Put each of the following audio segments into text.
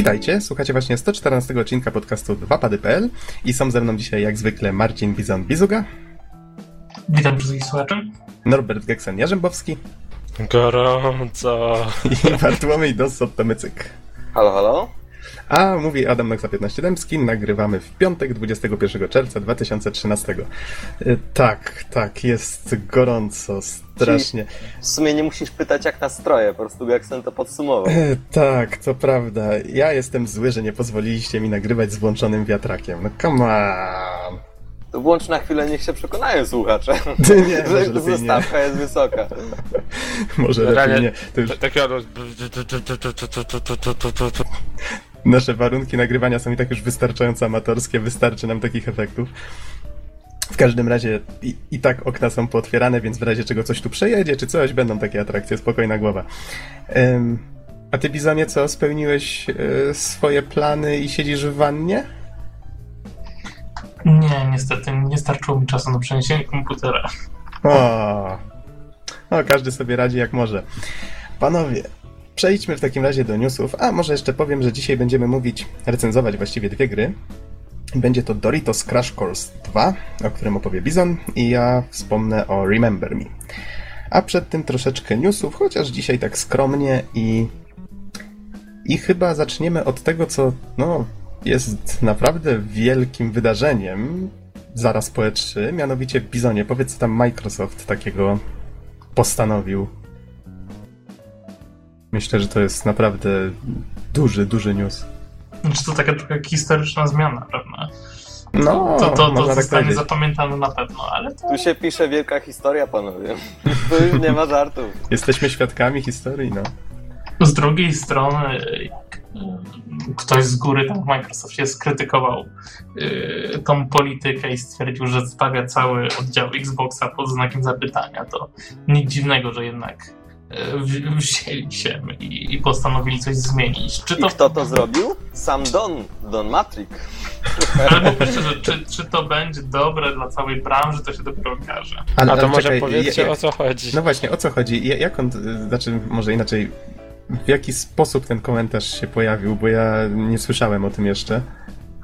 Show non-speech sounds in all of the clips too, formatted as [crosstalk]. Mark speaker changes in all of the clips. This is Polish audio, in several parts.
Speaker 1: Witajcie, słuchacie właśnie 114 odcinka podcastu 2pady.pl i są ze mną dzisiaj jak zwykle Marcin Bizon-Bizuga.
Speaker 2: Witam wszystkich słuchaczy.
Speaker 1: Norbert Geksen-Jarzębowski.
Speaker 3: Gorąco.
Speaker 1: I Bartłomiej Dossot-Tomycyk.
Speaker 4: Halo, halo?
Speaker 1: A mówi Adam Noxa 15 Dębski, nagrywamy w piątek 21 czerwca 2013. E, tak, tak, jest gorąco, strasznie.
Speaker 4: W sumie nie musisz pytać jak nastroje, po prostu jak to podsumował.
Speaker 1: E, tak, to prawda. Ja jestem zły, że nie pozwoliliście mi nagrywać z włączonym wiatrakiem. No come on.
Speaker 4: To włącz na chwilę, niech się przekonają słuchacze,
Speaker 1: Nie, może
Speaker 4: że zostawka jest wysoka.
Speaker 1: Może lepiej nie. To już. Nasze warunki nagrywania są i tak już wystarczająco amatorskie, wystarczy nam takich efektów. W każdym razie i, i tak okna są pootwierane, więc w razie czego coś tu przejedzie, czy coś, będą takie atrakcje, spokojna głowa. Em, a ty, Bizonie, co, spełniłeś e, swoje plany i siedzisz w wannie?
Speaker 2: Nie, niestety nie starczyło mi czasu na przeniesienie komputera.
Speaker 1: O, o, każdy sobie radzi jak może. Panowie, przejdźmy w takim razie do newsów, a może jeszcze powiem, że dzisiaj będziemy mówić, recenzować właściwie dwie gry. Będzie to Doritos Crash Course 2, o którym opowie Bizon, i ja wspomnę o Remember Me. A przed tym troszeczkę newsów, chociaż dzisiaj tak skromnie i... I chyba zaczniemy od tego, co, no, jest naprawdę wielkim wydarzeniem zaraz po E3, mianowicie Bizonie, powiedz co tam Microsoft takiego postanowił. Myślę, że to jest naprawdę duży, duży news.
Speaker 2: Znaczy to taka trochę historyczna zmiana, prawda?
Speaker 1: No,
Speaker 2: To, to, to
Speaker 1: tak
Speaker 2: zostanie
Speaker 1: powiedzieć.
Speaker 2: zapamiętane na pewno, ale to
Speaker 4: Tu się pisze wielka historia, panowie. [laughs] Tu już nie ma żartów.
Speaker 1: Jesteśmy świadkami historii, no.
Speaker 2: z drugiej strony jak y, ktoś z góry tam w Microsoftie skrytykował y, tą politykę i stwierdził, że stawia cały oddział Xboxa pod znakiem zapytania, to nic dziwnego, że jednak w- wzięli się i, i postanowili coś zmienić. Czy
Speaker 4: I
Speaker 2: to
Speaker 4: kto to zrobił? Sam Don, Don Matrix. [laughs]
Speaker 2: Ale po pierwsze, że czy, czy to będzie dobre dla całej branży, to się dopiero okaże.
Speaker 1: Ale,
Speaker 3: A to
Speaker 1: ale
Speaker 3: może
Speaker 1: czekaj,
Speaker 3: powiedzcie
Speaker 1: ja-
Speaker 3: o co chodzi.
Speaker 1: No właśnie, o co chodzi? Ja- Jak on, znaczy, może inaczej, w jaki sposób ten komentarz się pojawił, bo ja nie słyszałem o tym jeszcze.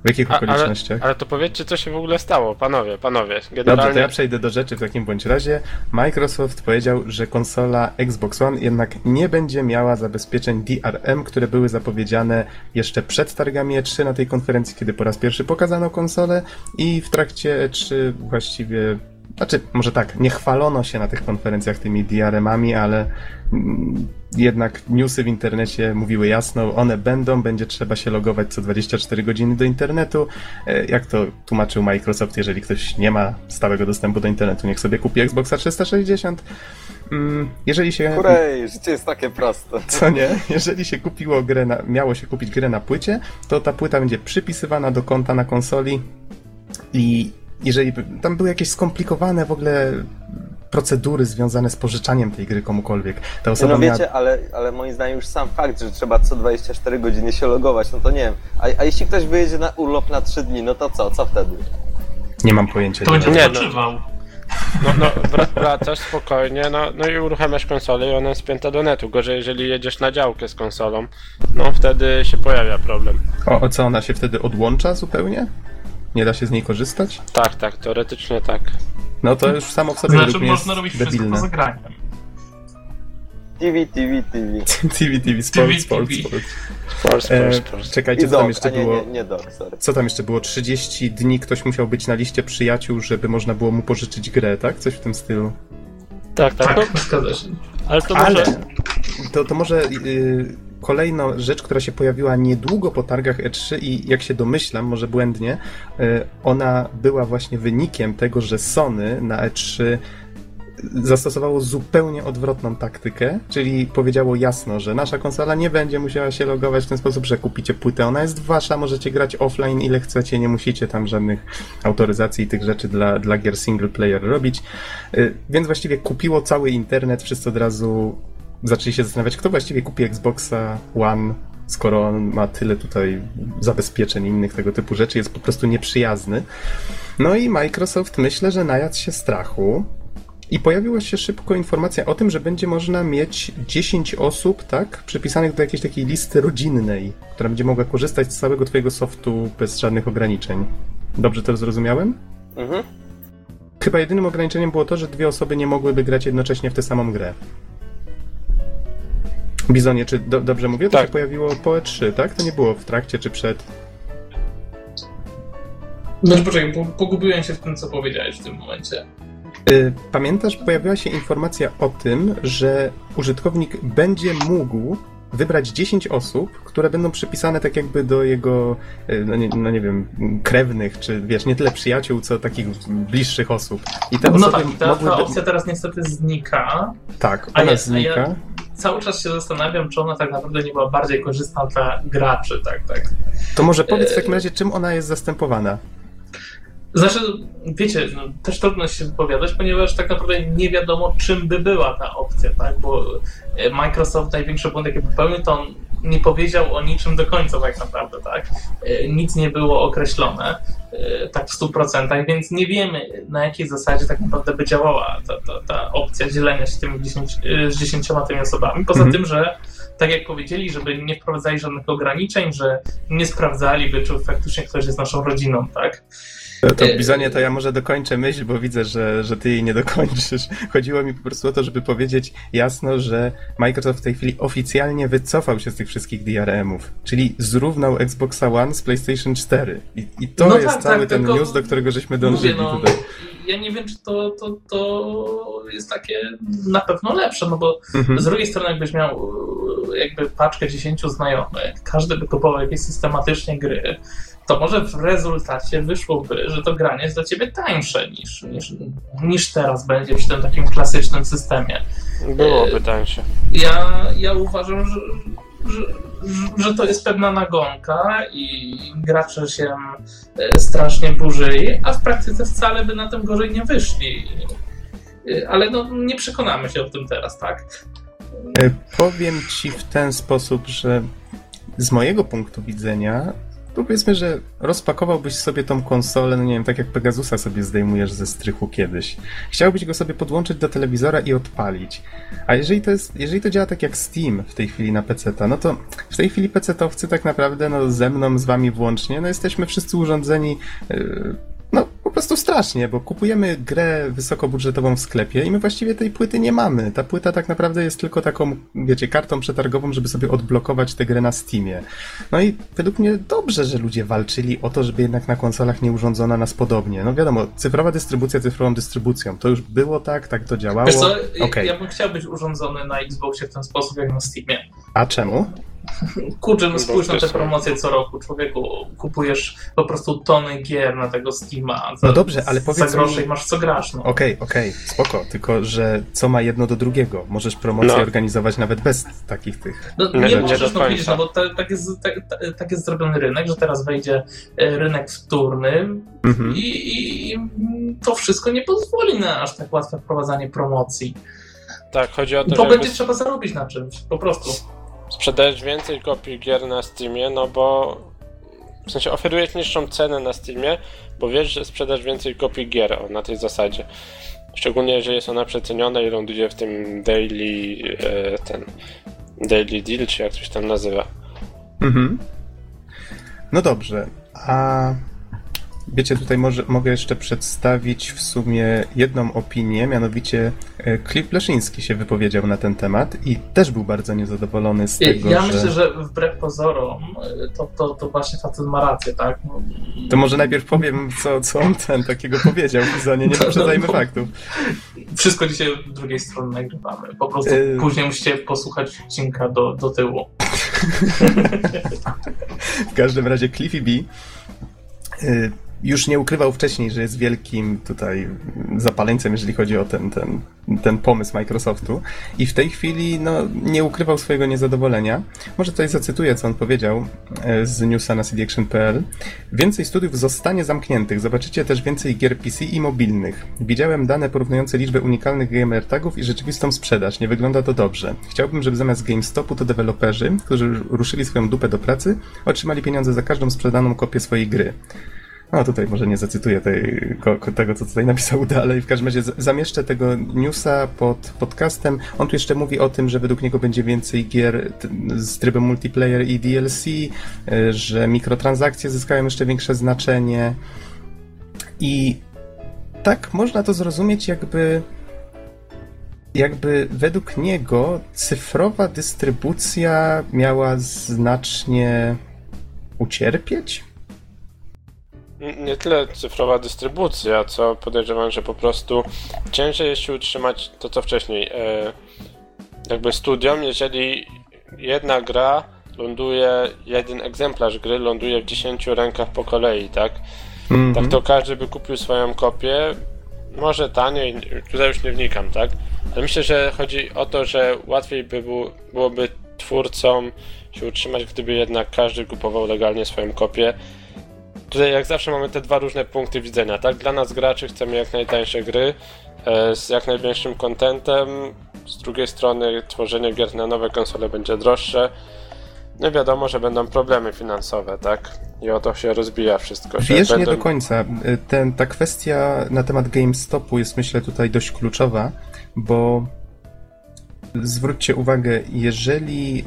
Speaker 1: W jakich
Speaker 3: A, ale,
Speaker 1: okolicznościach?
Speaker 3: ale to powiedzcie co się w ogóle stało, panowie, panowie.
Speaker 1: Dobrze, to
Speaker 3: Generalnie
Speaker 1: ja przejdę do rzeczy w takim bądź razie. Microsoft powiedział, że konsola Xbox One jednak nie będzie miała zabezpieczeń DRM, które były zapowiedziane jeszcze przed targami E3 na tej konferencji, kiedy po raz pierwszy pokazano konsolę i w trakcie E3 właściwie znaczy, może tak, nie chwalono się na tych konferencjach tymi DRM-ami, ale mm, jednak newsy w internecie mówiły jasno, one będą, będzie trzeba się logować co 24 godziny do internetu. E, Jak to tłumaczył Microsoft, jeżeli ktoś nie ma stałego dostępu do internetu, niech sobie kupi Xboxa 360. Mm, Jeżeli się
Speaker 4: Kurej, życie jest takie proste.
Speaker 1: co nie? Jeżeli się kupiło grę na, miało się kupić grę na płycie, to ta płyta będzie przypisywana do konta na konsoli i jeżeli tam były jakieś skomplikowane w ogóle procedury związane z pożyczaniem tej gry komukolwiek, ta osoba
Speaker 4: No
Speaker 1: miała...
Speaker 4: wiecie, ale, ale moim zdaniem już sam fakt, że trzeba co 24 godziny się logować, no to nie wiem. A, a jeśli ktoś wyjedzie na urlop na 3 dni, no to co? Co wtedy?
Speaker 1: Nie mam pojęcia.
Speaker 2: To
Speaker 1: nie
Speaker 2: będzie
Speaker 3: no.
Speaker 2: odpoczywał.
Speaker 3: no, no, wra- wracasz spokojnie, no, no i uruchamiasz konsolę i ona jest spięta do netu. Gorzej jeżeli jedziesz na działkę z konsolą, no wtedy się pojawia problem.
Speaker 1: O, o co ona się wtedy odłącza zupełnie? Nie da się z niej korzystać?
Speaker 3: Tak, tak, teoretycznie tak.
Speaker 1: No to już samo w sobie
Speaker 2: Znaczy można robić wszystko
Speaker 1: debilne.
Speaker 2: poza graniem.
Speaker 4: TV, TV, TV.
Speaker 1: TV, TV, sport,
Speaker 2: TV.
Speaker 1: sport, sport.
Speaker 3: Force,
Speaker 1: E,
Speaker 3: force, force.
Speaker 1: czekajcie,
Speaker 4: I
Speaker 1: co tam
Speaker 4: dog,
Speaker 1: jeszcze
Speaker 4: nie,
Speaker 1: było?
Speaker 4: nie, nie dog, sorry.
Speaker 1: Co tam jeszcze było? 30 dni ktoś musiał być na liście przyjaciół, żeby można było mu pożyczyć grę, tak? Coś w tym stylu.
Speaker 3: Tak, tak,
Speaker 2: Tak, się.
Speaker 3: ale to
Speaker 1: Ale
Speaker 3: może...
Speaker 1: to, to może yy, kolejna rzecz, która się pojawiła niedługo po targach E3 i jak się domyślam, może błędnie, yy, ona była właśnie wynikiem tego, że Sony na E3 zastosowało zupełnie odwrotną taktykę, czyli powiedziało jasno, że nasza konsola nie będzie musiała się logować w ten sposób, że kupicie płytę, ona jest wasza, możecie grać offline ile chcecie, nie musicie tam żadnych autoryzacji i tych rzeczy dla, dla gier single player robić. Y, Więc właściwie kupiło cały internet, wszyscy od razu zaczęli się zastanawiać, kto właściwie kupi Xboxa One, skoro on ma tyle tutaj zabezpieczeń i innych tego typu rzeczy, jest po prostu nieprzyjazny. No i Microsoft myślę, że najadł się strachu I pojawiła się szybko informacja o tym, że będzie można mieć 10 osób, tak, przypisanych do jakiejś takiej listy rodzinnej, która będzie mogła korzystać z całego twojego softu bez żadnych ograniczeń. Dobrze to zrozumiałem?
Speaker 4: Mhm.
Speaker 1: Chyba jedynym ograniczeniem było to, że dwie osoby nie mogłyby grać jednocześnie w tę samą grę. Bizonie, czy do, dobrze mówię? To
Speaker 3: Tak.
Speaker 1: się pojawiło po E3, tak? To nie było w trakcie czy przed.
Speaker 2: Znaczy, poczekaj, po, pogubiłem się w tym, co powiedziałeś w tym momencie.
Speaker 1: Y, Pamiętasz, pojawiła się informacja o tym, że użytkownik będzie mógł wybrać 10 osób, które będą przypisane tak jakby do jego, y, no nie, no nie wiem, krewnych, czy wiesz, nie tyle przyjaciół, co takich bliższych osób. I te
Speaker 2: No
Speaker 1: osoby
Speaker 2: tak, ta,
Speaker 1: mogłyby...
Speaker 2: ta opcja teraz niestety znika.
Speaker 1: Tak,
Speaker 2: A
Speaker 1: ona
Speaker 2: jest, a
Speaker 1: znika.
Speaker 2: ja- Cały czas się zastanawiam, czy ona tak naprawdę nie była bardziej korzystna dla graczy, tak, tak.
Speaker 1: To może powiedz w
Speaker 2: E,
Speaker 1: takim razie, czym ona jest zastępowana?
Speaker 2: Znaczy, wiecie, no, też trudno się wypowiadać, ponieważ tak naprawdę nie wiadomo, czym by była ta opcja, tak? Bo e, Microsoft największy błąd, jaki popełnił, to on nie powiedział o niczym do końca tak naprawdę, tak? E, Nic nie było określone e, tak w 100%, więc nie wiemy na jakiej zasadzie tak naprawdę by działała ta, ta, ta opcja dzielenia się tymi 10, e, z dziesięcioma tymi osobami. Poza
Speaker 1: Mhm.
Speaker 2: tym, że tak jak powiedzieli, żeby nie wprowadzali żadnych ograniczeń, że nie sprawdzaliby, czy faktycznie ktoś jest naszą rodziną, tak?
Speaker 1: To, to
Speaker 2: E,
Speaker 1: Bizonie, to ja może dokończę myśl, bo widzę, że, że ty jej nie dokończysz. [laughs] Chodziło mi po prostu o to, żeby powiedzieć jasno, że Microsoft w tej chwili oficjalnie wycofał się z tych wszystkich DRM-ów, czyli zrównał Xboxa One z PlayStation 4. I, i to
Speaker 2: No
Speaker 1: jest
Speaker 2: tak,
Speaker 1: cały
Speaker 2: tak,
Speaker 1: ten news, do którego żeśmy dążyli
Speaker 2: Mówię, no,
Speaker 1: tutaj.
Speaker 2: ja nie wiem, czy to, to, to jest takie na pewno lepsze, no bo
Speaker 1: Mhm.
Speaker 2: z drugiej strony jakbyś miał e, jakby paczkę 10 znajomych, każdy by kupował jakieś systematycznie gry, to może w rezultacie wyszłoby, że to granie jest dla ciebie tańsze niż, niż, niż teraz będzie przy tym takim klasycznym systemie.
Speaker 3: Byłoby tańsze.
Speaker 2: Ja, ja uważam, że, że, że to jest pewna nagonka i gracze się e, strasznie burzyli, a w praktyce wcale by na tym gorzej nie wyszli. E, Ale no, nie przekonamy się o tym teraz, tak?
Speaker 1: E, Powiem ci w ten sposób, że z mojego punktu widzenia, powiedzmy, że rozpakowałbyś sobie tą konsolę, no nie wiem, tak jak Pegasusa sobie zdejmujesz ze strychu kiedyś. Chciałbyś go sobie podłączyć do telewizora i odpalić. A jeżeli to jest, jeżeli to działa tak jak Steam w tej chwili na PC-ta, no to w tej chwili PC-towcy tak naprawdę, no ze mną, z wami włącznie, no jesteśmy wszyscy urządzeni yy, prostu strasznie, bo kupujemy grę wysokobudżetową w sklepie i my właściwie tej płyty nie mamy. Ta płyta tak naprawdę jest tylko taką, wiecie, kartą przetargową, żeby sobie odblokować tę grę na Steamie. No i według mnie dobrze, że ludzie walczyli o to, żeby jednak na konsolach nie urządzono nas podobnie. No wiadomo, cyfrowa dystrybucja cyfrową dystrybucją. To już było tak, tak to działało.
Speaker 2: Wiesz co,
Speaker 1: Okej.
Speaker 2: ja bym chciał być urządzony na Xboxie w ten sposób jak na Steamie.
Speaker 1: A czemu?
Speaker 2: Kurczę, no spójrz na te promocje co roku, człowieku. Kupujesz po prostu tony gier na tego Steama. Za,
Speaker 1: No dobrze, ale
Speaker 2: Za
Speaker 1: powiedz
Speaker 2: grosze
Speaker 1: mi-
Speaker 2: i masz co grasz, no.
Speaker 1: Okej, okej, spoko, tylko że co ma jedno do drugiego? Możesz promocję
Speaker 3: No.
Speaker 1: organizować nawet bez takich tych.
Speaker 2: No,
Speaker 3: Nie,
Speaker 2: nie, możesz, no widzisz, no bo ta, tak, jest, tak, ta- tak jest zrobiony rynek, że teraz wejdzie e, rynek wtórny
Speaker 1: Mhm.
Speaker 2: i, i, i to wszystko nie pozwoli na aż tak łatwe wprowadzanie promocji.
Speaker 3: Tak, chodzi o to,
Speaker 2: To
Speaker 3: żeby
Speaker 2: będzie trzeba zarobić na czymś, po prostu.
Speaker 3: Sprzedać więcej kopii gier na Steamie, no bo w sensie oferujesz niższą cenę na Steamie, bo wiesz, że sprzedasz więcej kopii gier o, na tej zasadzie. Szczególnie jeżeli jest ona przeceniona i ląduje w tym daily e, ten daily deal, czy jak coś tam nazywa.
Speaker 1: Mhm. No dobrze, a wiecie, tutaj może, mogę jeszcze przedstawić w sumie jedną opinię, mianowicie e, Cliff Leszyński się wypowiedział na ten temat i też był bardzo niezadowolony z tego,
Speaker 2: ja
Speaker 1: że...
Speaker 2: myślę, że wbrew pozorom e, to, to, to właśnie facet ma rację, tak? No,
Speaker 1: To może najpierw powiem, co, co on ten takiego powiedział Bizonie, nie [laughs]
Speaker 2: no,
Speaker 1: wyprzedzajmy
Speaker 2: no.
Speaker 1: faktów.
Speaker 2: Wszystko dzisiaj od drugiej strony nagrywamy. Po prostu
Speaker 1: Yy.
Speaker 2: później musicie posłuchać odcinka do, do tyłu. [laughs]
Speaker 1: W każdym razie Cliffy B y, już nie ukrywał wcześniej, że jest wielkim tutaj zapaleńcem, jeżeli chodzi o ten, ten, ten pomysł Microsoftu i w tej chwili no, nie ukrywał swojego niezadowolenia. Może tutaj zacytuję, co on powiedział e, z newsa na cdaction.pl. Więcej studiów zostanie zamkniętych. Zobaczycie też więcej gier PC i mobilnych. Widziałem dane porównujące liczbę unikalnych gamer tagów i rzeczywistą sprzedaż. Nie wygląda to dobrze. Chciałbym, żeby zamiast GameStopu to deweloperzy, którzy ruszyli swoją dupę do pracy, otrzymali pieniądze za każdą sprzedaną kopię swojej gry. No tutaj może nie zacytuję tej, tego, co tutaj napisał [laughs] dalej. W każdym razie zamieszczę tego newsa pod podcastem. On tu jeszcze mówi o tym, że według niego będzie więcej gier z trybem multiplayer i DLC, y, że mikrotransakcje zyskają jeszcze większe znaczenie. I tak można to zrozumieć, jakby jakby według niego cyfrowa dystrybucja miała znacznie ucierpieć?
Speaker 3: Nie tyle cyfrowa dystrybucja, co podejrzewam, że po prostu ciężej jest się utrzymać to, co wcześniej. E, jakby studiom, jeżeli jedna gra ląduje, jeden egzemplarz gry ląduje w 10 rękach po kolei, tak?
Speaker 1: Mhm.
Speaker 3: Tak to każdy by kupił swoją kopię, może taniej, tutaj już nie wnikam, tak? Ale myślę, że chodzi o to, że łatwiej by było, byłoby twórcom się utrzymać, gdyby jednak każdy kupował legalnie swoją kopię. Tutaj jak zawsze mamy te dwa różne punkty widzenia, tak? Dla nas graczy chcemy jak najtańsze gry e, z jak największym kontentem, z drugiej strony tworzenie gier na nowe konsole będzie droższe. No wiadomo, że będą problemy finansowe, tak? I o to się rozbija wszystko.
Speaker 1: Wiesz, nie
Speaker 3: będą...
Speaker 1: do końca. Ten, ta kwestia na temat GameStopu jest myślę tutaj dość kluczowa, bo zwróćcie uwagę, jeżeli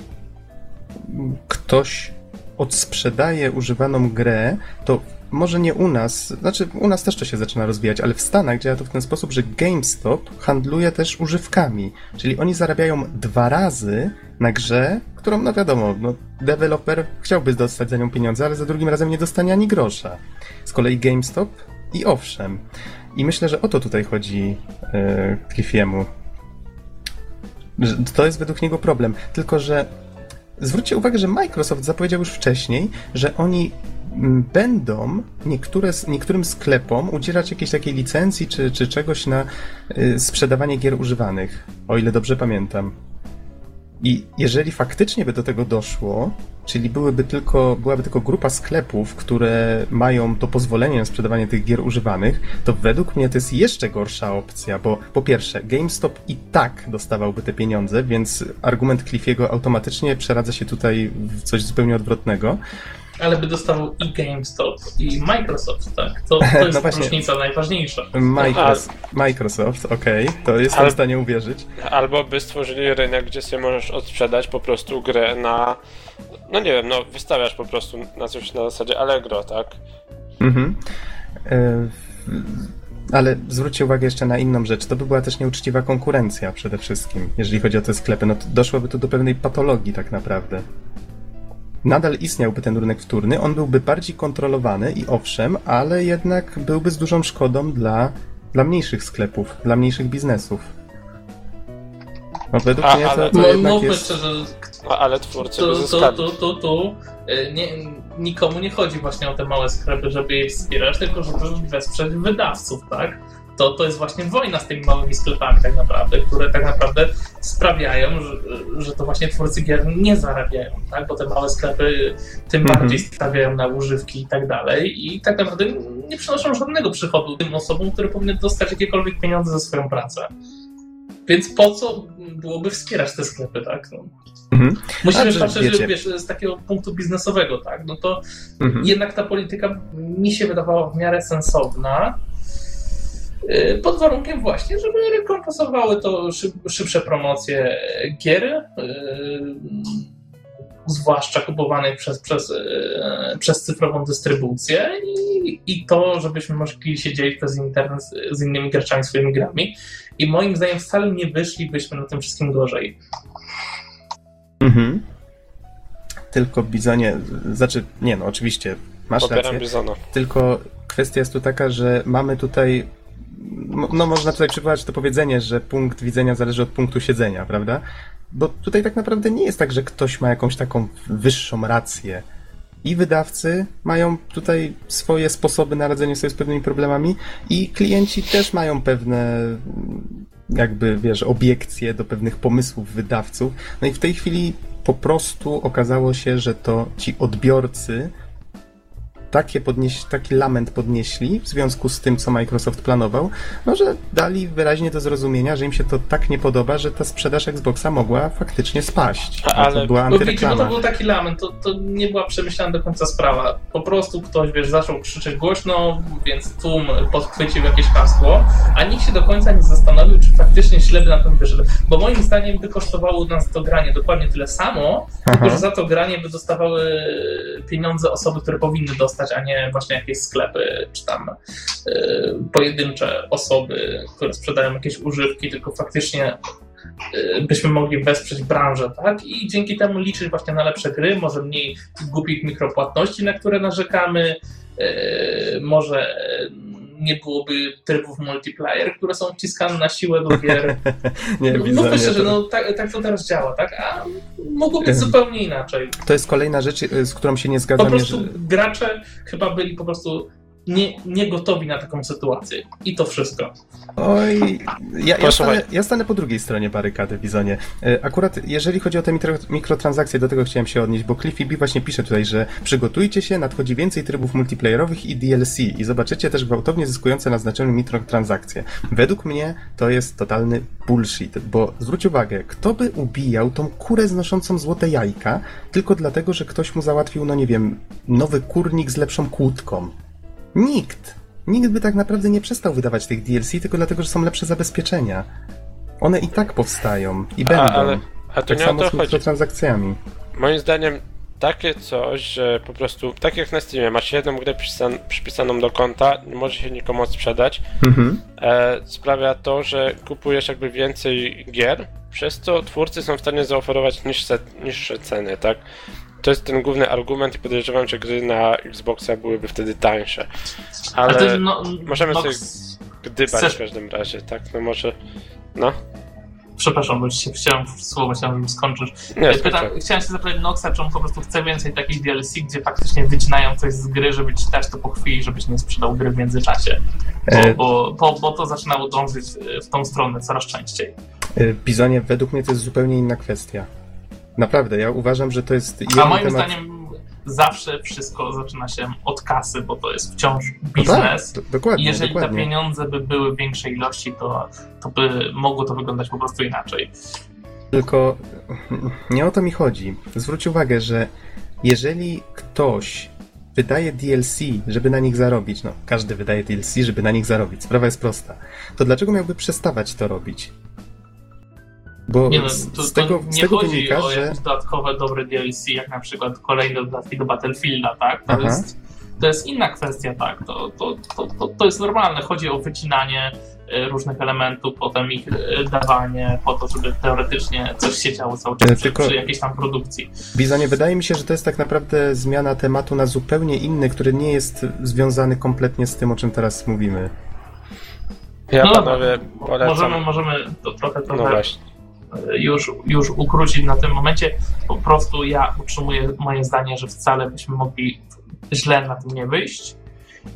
Speaker 1: ktoś odsprzedaje używaną grę, to może nie u nas, znaczy u nas też to się zaczyna rozwijać, ale w Stanach działa to w ten sposób, że GameStop handluje też używkami, czyli oni zarabiają dwa razy na grze, którą, no wiadomo, no, deweloper chciałby dostać za nią pieniądze, ale za drugim razem nie dostanie ani grosza. Z kolei GameStop i owszem. I myślę, że o to tutaj chodzi e, Cliffiemu. To jest według niego problem. Tylko, że zwróćcie uwagę, że Microsoft zapowiedział już wcześniej, że oni mm, będą niektóre, niektórym sklepom udzielać jakiejś takiej licencji czy, czy czegoś na y, sprzedawanie gier używanych, o ile dobrze pamiętam. I jeżeli faktycznie by do tego doszło, czyli byłyby tylko, byłaby tylko grupa sklepów, które mają to pozwolenie na sprzedawanie tych gier używanych, to według mnie to jest jeszcze gorsza opcja, bo po pierwsze, GameStop i tak dostawałby te pieniądze, więc argument Cliffiego automatycznie przeradza się tutaj w coś zupełnie odwrotnego.
Speaker 2: Ale by dostawał i GameStop, i Microsoft, tak? To, to [laughs] jest
Speaker 1: No
Speaker 2: różnica najważniejsza.
Speaker 1: Microsoft, Microsoft okej, to jestem
Speaker 3: Ale-
Speaker 1: w stanie uwierzyć.
Speaker 3: Albo by stworzyli rynek, gdzie sobie możesz odsprzedać po prostu grę na. No nie wiem, no wystawiasz po prostu na coś na zasadzie Allegro, tak?
Speaker 1: Mhm. E, Ale zwróćcie uwagę jeszcze na inną rzecz. To by była też nieuczciwa konkurencja przede wszystkim, jeżeli chodzi o te sklepy. No to doszłoby tu do pewnej patologii tak naprawdę. Nadal istniałby ten rynek wtórny, on byłby bardziej kontrolowany i owszem, ale jednak byłby z dużą szkodą dla, dla mniejszych sklepów, dla mniejszych biznesów. No według
Speaker 3: A,
Speaker 1: mnie to,
Speaker 3: ale-
Speaker 1: to
Speaker 2: No,
Speaker 1: jednak
Speaker 2: mówmy
Speaker 1: jest...
Speaker 2: szczerze,
Speaker 3: No, ale twórcy
Speaker 2: tu, tu, tu, tu, tu nie, nikomu nie chodzi właśnie o te małe sklepy, żeby je wspierać, tylko żeby wesprzeć wydawców, tak? To, to jest właśnie wojna z tymi małymi sklepami tak naprawdę, które tak naprawdę sprawiają, że, że to właśnie twórcy gier nie zarabiają, tak? Bo te małe sklepy tym
Speaker 1: Mhm.
Speaker 2: bardziej stawiają na używki i tak dalej i tak naprawdę nie przynoszą żadnego przychodu tym osobom, które powinny dostać jakiekolwiek pieniądze za swoją pracę. Więc po co byłoby wspierać te sklepy, tak? No.
Speaker 1: Mhm.
Speaker 2: Musimy patrzeć że, wiesz, z takiego punktu biznesowego, tak? No to
Speaker 1: Mhm.
Speaker 2: jednak ta polityka mi się wydawała w miarę sensowna. Yy, Pod warunkiem właśnie, żeby rekompensowały to szyb, szybsze promocje gier, yy, zwłaszcza kupowanych przez, przez, yy, przez cyfrową dystrybucję i, i to, żebyśmy mogli się dzielić przez internet z, z innymi graczami swoimi grami. I moim zdaniem wcale nie wyszlibyśmy na tym wszystkim gorzej.
Speaker 1: Mhm. Tylko Bizonie, znaczy, nie no, oczywiście, masz
Speaker 3: Popieram
Speaker 1: rację.
Speaker 3: Bizona.
Speaker 1: Tylko kwestia jest tu taka, że mamy tutaj. Mo- No, można tutaj przywołać to powiedzenie, że punkt widzenia zależy od punktu siedzenia, prawda? Bo tutaj tak naprawdę nie jest tak, że ktoś ma jakąś taką wyższą rację. I wydawcy mają tutaj swoje sposoby na radzenie sobie z pewnymi problemami, i klienci też mają pewne, jakby wiesz, obiekcje do pewnych pomysłów wydawców. No i w tej chwili po prostu okazało się, że to ci odbiorcy takie podnieś, taki lament podnieśli w związku z tym, co Microsoft planował, no że dali wyraźnie do zrozumienia, że im się to tak nie podoba, że ta sprzedaż Xboxa mogła faktycznie spaść.
Speaker 3: A, ale-
Speaker 1: to była
Speaker 2: Bo wiecie, bo to
Speaker 1: antyreklama.
Speaker 2: był taki lament, to, to nie była przemyślana do końca sprawa. Po prostu ktoś, wiesz, zaczął krzyczeć głośno, więc tłum podchwycił jakieś hasło, a nikt się do końca nie zastanowił, czy faktycznie źle by na tym wyszedł. Bo moim zdaniem by kosztowało nas to granie dokładnie tyle samo, tylko
Speaker 1: Aha.
Speaker 2: że za to granie by dostawały pieniądze osoby, które powinny dostać, a nie właśnie jakieś sklepy, czy tam y, pojedyncze osoby, które sprzedają jakieś używki, tylko faktycznie y, byśmy mogli wesprzeć branżę, tak? I dzięki temu liczyć właśnie na lepsze gry, może mniej głupich mikropłatności, na które narzekamy, y, może nie byłoby trybów multiplayer, które są wciskane na siłę do gier. [laughs]
Speaker 1: Nie,
Speaker 2: No,
Speaker 1: widzę, nie,
Speaker 2: szczerze,
Speaker 1: to-
Speaker 2: no tak, tak to teraz działa, tak? A mogło być
Speaker 1: Ym.
Speaker 2: zupełnie inaczej.
Speaker 1: To jest kolejna rzecz, y, z którą się nie
Speaker 2: Po
Speaker 1: zgadzam.
Speaker 2: prostu
Speaker 1: że-
Speaker 2: gracze chyba byli po prostu nie, nie gotowi na taką sytuację. I to wszystko.
Speaker 1: Oj, ja, ja, stanę, ja stanę po drugiej stronie barykady, Bizonie. E, Akurat jeżeli chodzi o te mikro, mikrotransakcje, do tego chciałem się odnieść, bo Cliffy B właśnie pisze tutaj, że przygotujcie się, nadchodzi więcej trybów multiplayerowych i DLC i zobaczycie też gwałtownie zyskujące na znaczeniu mikrotransakcje. Według mnie to jest totalny bullshit, bo zwróć uwagę, kto by ubijał tą kurę znoszącą złote jajka tylko dlatego, że ktoś mu załatwił, no nie wiem, nowy kurnik z lepszą kłódką. Nikt. Nikt by tak naprawdę nie przestał wydawać tych DLC tylko dlatego, że są lepsze zabezpieczenia. One i tak powstają i będą.
Speaker 3: A, ale, a to
Speaker 1: tak
Speaker 3: nie o
Speaker 1: samo
Speaker 3: to
Speaker 1: z
Speaker 3: chodzi.
Speaker 1: mikrotransakcjami.
Speaker 3: Moim zdaniem takie coś, że po prostu, tak jak na Steamie, masz jedną grę przypisan, przypisaną do konta, nie może się nikomu sprzedać,
Speaker 1: Mhm.
Speaker 3: e, sprawia to, że kupujesz jakby więcej gier, przez co twórcy są w stanie zaoferować niższe, niższe ceny, tak? To jest ten główny argument i podejrzewam, że gry na Xboxa byłyby wtedy tańsze. Ale
Speaker 2: ty, no,
Speaker 3: możemy
Speaker 2: no,
Speaker 3: sobie gdybać
Speaker 2: chcesz-
Speaker 3: w każdym razie, tak? No może... No,
Speaker 2: Przepraszam, bo ci się chciałem słowo, chciałem, że skończysz.
Speaker 3: nie,
Speaker 2: Pytam,
Speaker 3: skończę.
Speaker 2: chciałem się zapytać Noxa, czy on po prostu chce więcej takich DLC, gdzie faktycznie wycinają coś z gry, żeby ci dać to po chwili, żebyś nie sprzedał gry w międzyczasie. Bo,
Speaker 1: E,
Speaker 2: bo, bo, bo to zaczynało dążyć e, w tą stronę coraz częściej.
Speaker 1: e, Bizonie, według mnie to jest zupełnie inna kwestia. Naprawdę, ja uważam, że to jest
Speaker 2: A moim
Speaker 1: temat...
Speaker 2: zdaniem zawsze wszystko zaczyna się od kasy, bo to jest wciąż
Speaker 1: No tak,
Speaker 2: biznes.
Speaker 1: dokładnie,
Speaker 2: I jeżeli te
Speaker 1: dokładnie.
Speaker 2: pieniądze by były w większej ilości, to, to by mogło to wyglądać po prostu inaczej.
Speaker 1: Tylko nie o to mi chodzi. Zwróć uwagę, że jeżeli ktoś wydaje DLC, żeby na nich zarobić, no każdy wydaje DLC, żeby na nich zarobić, sprawa jest prosta, to dlaczego miałby przestawać to robić? Bo
Speaker 2: Nie no, to,
Speaker 1: z tego,
Speaker 2: to
Speaker 1: z
Speaker 2: nie
Speaker 1: tego
Speaker 2: chodzi
Speaker 1: wynika,
Speaker 2: o
Speaker 1: że...
Speaker 2: jakieś dodatkowe dobre DLC, jak na przykład kolejne dodatki do Battlefielda, tak? To,
Speaker 1: Aha.
Speaker 2: jest, to jest inna kwestia, tak? To, to, to, to, to jest normalne. Chodzi o wycinanie e, różnych elementów, potem ich e, dawanie po to, żeby teoretycznie coś się działo cały czas
Speaker 1: E,
Speaker 2: przy,
Speaker 1: tylko-
Speaker 2: przy jakiejś tam produkcji.
Speaker 1: Bizonie, wydaje mi się, że to jest tak naprawdę zmiana tematu na zupełnie inny, który nie jest związany kompletnie z tym, o czym teraz mówimy.
Speaker 3: Ja
Speaker 2: no
Speaker 3: panowie polecam...
Speaker 2: możemy, możemy to trochę, trochę
Speaker 3: No właśnie.
Speaker 2: Już, już ukrócić na tym momencie. Po prostu ja utrzymuję moje zdanie, że wcale byśmy mogli źle na tym nie wyjść.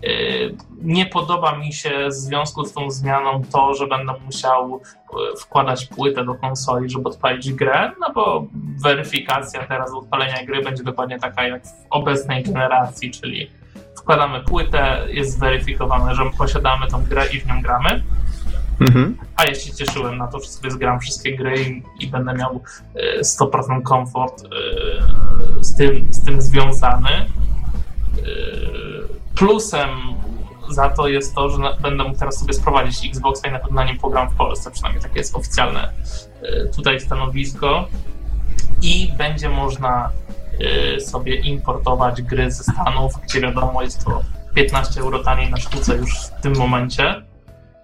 Speaker 2: Yy, Nie podoba mi się w związku z tą zmianą to, że będę musiał yy, wkładać płytę do konsoli, żeby odpalić grę, no bo weryfikacja teraz odpalenia gry będzie dokładnie taka jak w obecnej generacji, czyli wkładamy płytę, jest zweryfikowane, że posiadamy tą grę i w nią gramy.
Speaker 1: Mhm.
Speaker 2: A ja się cieszyłem na to, że sobie zgram wszystkie gry i, i będę miał e, 100% komfort e, z, tym, z tym związany. E, Plusem za to jest to, że będę mógł teraz sobie sprowadzić Xboxa i na pewno na nim pogram w Polsce, przynajmniej takie jest oficjalne e, tutaj stanowisko. I będzie można e, sobie importować gry ze Stanów, gdzie wiadomo jest to 15 euro taniej na sztuce już w tym momencie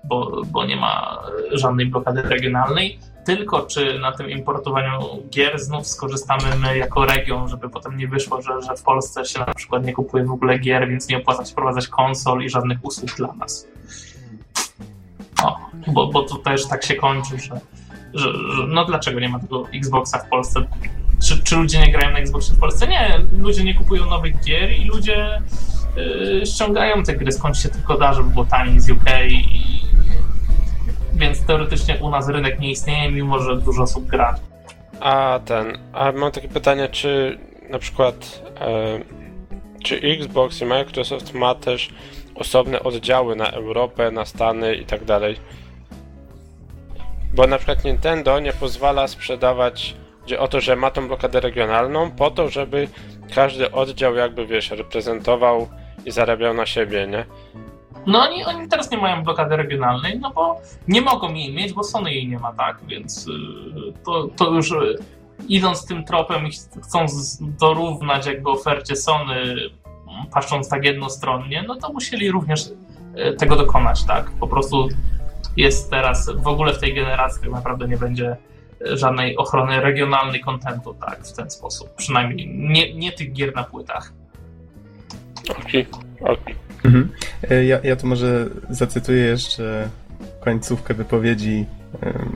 Speaker 2: bo, bo nie ma żadnej blokady regionalnej. Tylko czy na tym importowaniu gier znów skorzystamy my jako region, żeby potem nie wyszło, że, że w Polsce się na przykład nie kupuje w ogóle gier, więc nie opłaca się wprowadzać konsol i żadnych usług dla nas. O, bo, bo to też tak się kończy, że, że, że no dlaczego nie ma tego Xboxa w Polsce? Czy, czy ludzie nie grają na Xboxie w Polsce? Nie, ludzie nie kupują nowych gier i ludzie yy, ściągają te gry skąd się tylko da, żeby było taniej z UK i więc teoretycznie u nas rynek nie istnieje, mimo że dużo osób gra.
Speaker 3: A ten, a mam takie pytanie, czy na przykład e, czy Xbox i Microsoft ma też osobne oddziały na Europę, na Stany i tak dalej. Bo na przykład Nintendo nie pozwala sprzedawać o to, że ma tą blokadę regionalną, po to, żeby każdy oddział jakby, wiesz, reprezentował i zarabiał na siebie, nie?
Speaker 2: No oni, oni teraz nie mają blokady regionalnej, no bo nie mogą jej mieć, bo Sony jej nie ma, tak? Więc y, to, to już y, idąc tym tropem i chcąc dorównać jakby ofercie Sony, patrząc tak jednostronnie, no to musieli również y, tego dokonać, tak? Po prostu jest teraz, w ogóle w tej generacji tak naprawdę nie będzie żadnej ochrony regionalnej kontentu, tak? W ten sposób. Przynajmniej nie, nie tych gier na płytach.
Speaker 3: Okej, okay, okej. Okay.
Speaker 1: Mhm. E, ja, ja tu może zacytuję jeszcze końcówkę wypowiedzi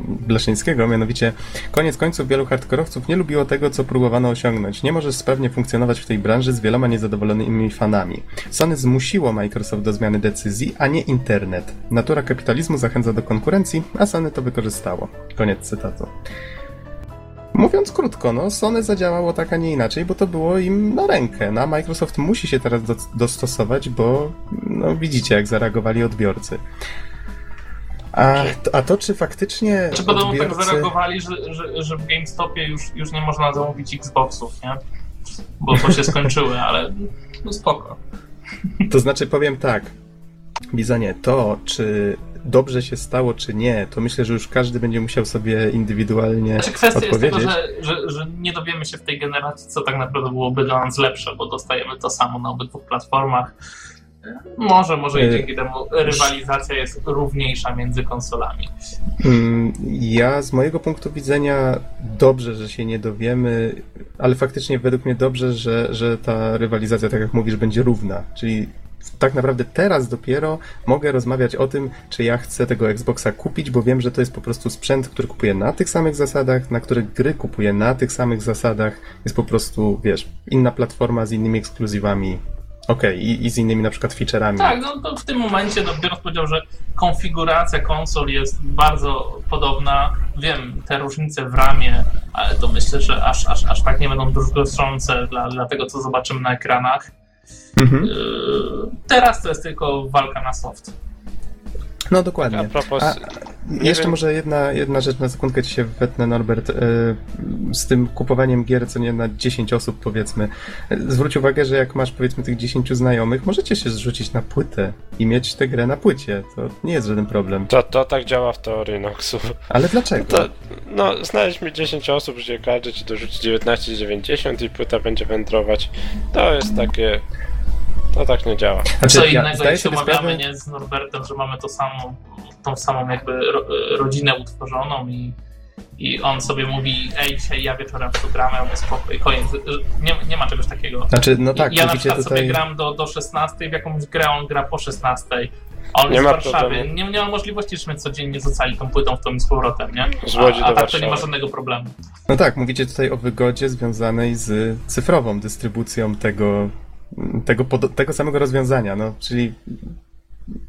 Speaker 1: Blaszyńskiego, mianowicie koniec końców wielu hardkorowców nie lubiło tego, co próbowano osiągnąć. Nie możesz sprawnie funkcjonować w tej branży z wieloma niezadowolonymi fanami. Sony zmusiło Microsoft do zmiany decyzji, a nie internet. Natura kapitalizmu zachęca do konkurencji, a Sony to wykorzystało. Koniec cytatu. Mówiąc krótko, no Sony zadziałało tak, a nie inaczej, bo to było im na rękę. No, a Microsoft musi się teraz do, dostosować, bo no, widzicie, jak zareagowali odbiorcy. A, a to, czy faktycznie.
Speaker 2: Czy podobno tak odbiorcy... tak zareagowali, że, że, że w GameStopie już, już nie można zamówić Xboxów, nie? Bo to się skończyły, ale no spoko.
Speaker 1: To znaczy, powiem tak. Bizonie, to czy dobrze się stało, czy nie, to myślę, że już każdy będzie musiał sobie indywidualnie znaczy, kwestia odpowiedzieć.
Speaker 2: jest tego, że, że, że nie dowiemy się w tej generacji, co tak naprawdę byłoby dla nas lepsze, bo dostajemy to samo na obydwu platformach. Może, może i y, dzięki temu rywalizacja jest równiejsza między konsolami.
Speaker 1: Mm, ja z mojego punktu widzenia dobrze, że się nie dowiemy, ale faktycznie według mnie dobrze, że, że ta rywalizacja, tak jak mówisz, będzie równa. Czyli tak naprawdę teraz dopiero mogę rozmawiać o tym, czy ja chcę tego Xboxa kupić, bo wiem, że to jest po prostu sprzęt, który kupuję na tych samych zasadach, na które gry kupuję na tych samych zasadach. Jest po prostu, wiesz, inna platforma z innymi ekskluzywami. Okej, okay, i, i, z innymi na przykład featureami.
Speaker 2: Tak, no to w tym momencie, no biorąc powiedział, że konfiguracja konsol jest bardzo podobna. Wiem, te różnice w ramie, ale to myślę, że aż, aż, aż tak nie będą druzgocące dla, dla tego, co zobaczymy na ekranach. Mhm. Yy, teraz to jest tylko walka na soft.
Speaker 1: No dokładnie. A propos... A jeszcze wiem. może jedna, jedna rzecz na sekundkę ci się wetnę, Norbert. E, z tym kupowaniem gier, co nie na 10 osób powiedzmy. Zwróć uwagę, że jak masz powiedzmy tych 10 znajomych, możecie się zrzucić na płytę i mieć tę grę na płycie. To nie jest żaden problem.
Speaker 3: To, to tak działa w teorii Noxu.
Speaker 1: Ale dlaczego? To,
Speaker 3: no, znajdźmy 10 osób, gdzie każdy ci dorzuci 19,90 i płyta będzie wędrować. To jest takie to tak nie działa.
Speaker 2: Znaczy, Co innego, ja, jak się umawiamy sprawę... nie z Norbertem, że mamy to samą, tą samą jakby ro, rodzinę utworzoną i, i on sobie mówi, ej, dzisiaj ja wieczorem w to gram, ja spokój, koniec. Nie, nie ma czegoś takiego.
Speaker 1: Znaczy, no tak,
Speaker 2: ja na przykład tutaj... sobie gram do, do 16, w jakąś grę on gra po 16. A on nie jest z Warszawy. Nie, nie ma możliwości, żebyśmy codziennie rzucali tą płytą w tą i z powrotem, nie?
Speaker 3: Z Łodzi a,
Speaker 2: a
Speaker 3: tak
Speaker 2: to nie ma żadnego problemu.
Speaker 1: No tak, mówicie tutaj o wygodzie związanej z cyfrową dystrybucją tego tego, tego samego rozwiązania, no, czyli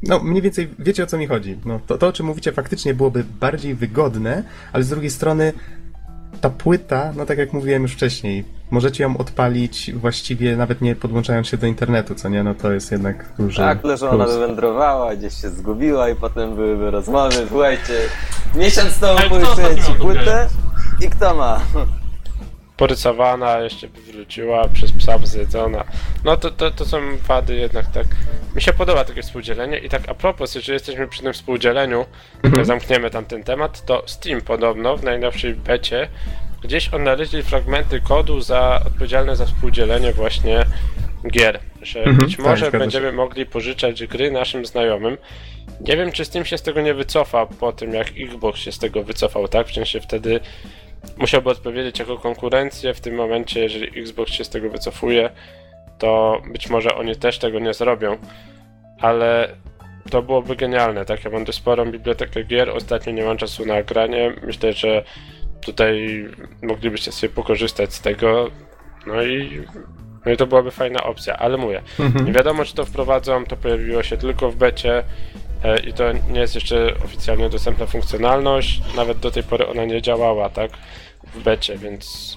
Speaker 1: no, mniej więcej wiecie o co mi chodzi. No, to, to, o czym mówicie, faktycznie byłoby bardziej wygodne, ale z drugiej strony ta płyta, no tak jak mówiłem już wcześniej, możecie ją odpalić właściwie nawet nie podłączając się do internetu, co nie? No to jest jednak duży
Speaker 4: Tak, tyle, że ona wywędrowała, gdzieś się zgubiła i potem byłyby rozmowy, słuchajcie, miesiąc temu pożyczyłem ci płytę i kto ma?
Speaker 3: Porysowana, jeszcze wróciła, przez psa zjedzona. No to, to, to są wady jednak tak. Mi się podoba takie współdzielenie i tak a propos, jeżeli jesteśmy przy tym współdzieleniu, mhm. zamkniemy tam ten temat, to Steam podobno w najnowszej becie gdzieś odnaleźli fragmenty kodu za odpowiedzialne za współdzielenie właśnie gier, że mhm, być tak, może tak, będziemy mogli pożyczać gry naszym znajomym. Nie wiem, czy Steam się z tego nie wycofa po tym, jak Xbox się z tego wycofał, tak? W sensie wtedy musiałby odpowiedzieć jako konkurencję. W tym momencie, jeżeli Xbox się z tego wycofuje, to być może oni też tego nie zrobią. Ale to byłoby genialne, tak? Ja mam dość sporą bibliotekę gier, ostatnio nie mam czasu na granie. Myślę, że tutaj moglibyście sobie pokorzystać z tego. No i, no i to byłaby fajna opcja, ale mówię, mhm. nie wiadomo czy to wprowadzą, to pojawiło się tylko w becie i to nie jest jeszcze oficjalnie dostępna funkcjonalność. Nawet do tej pory ona nie działała, tak? W becie, więc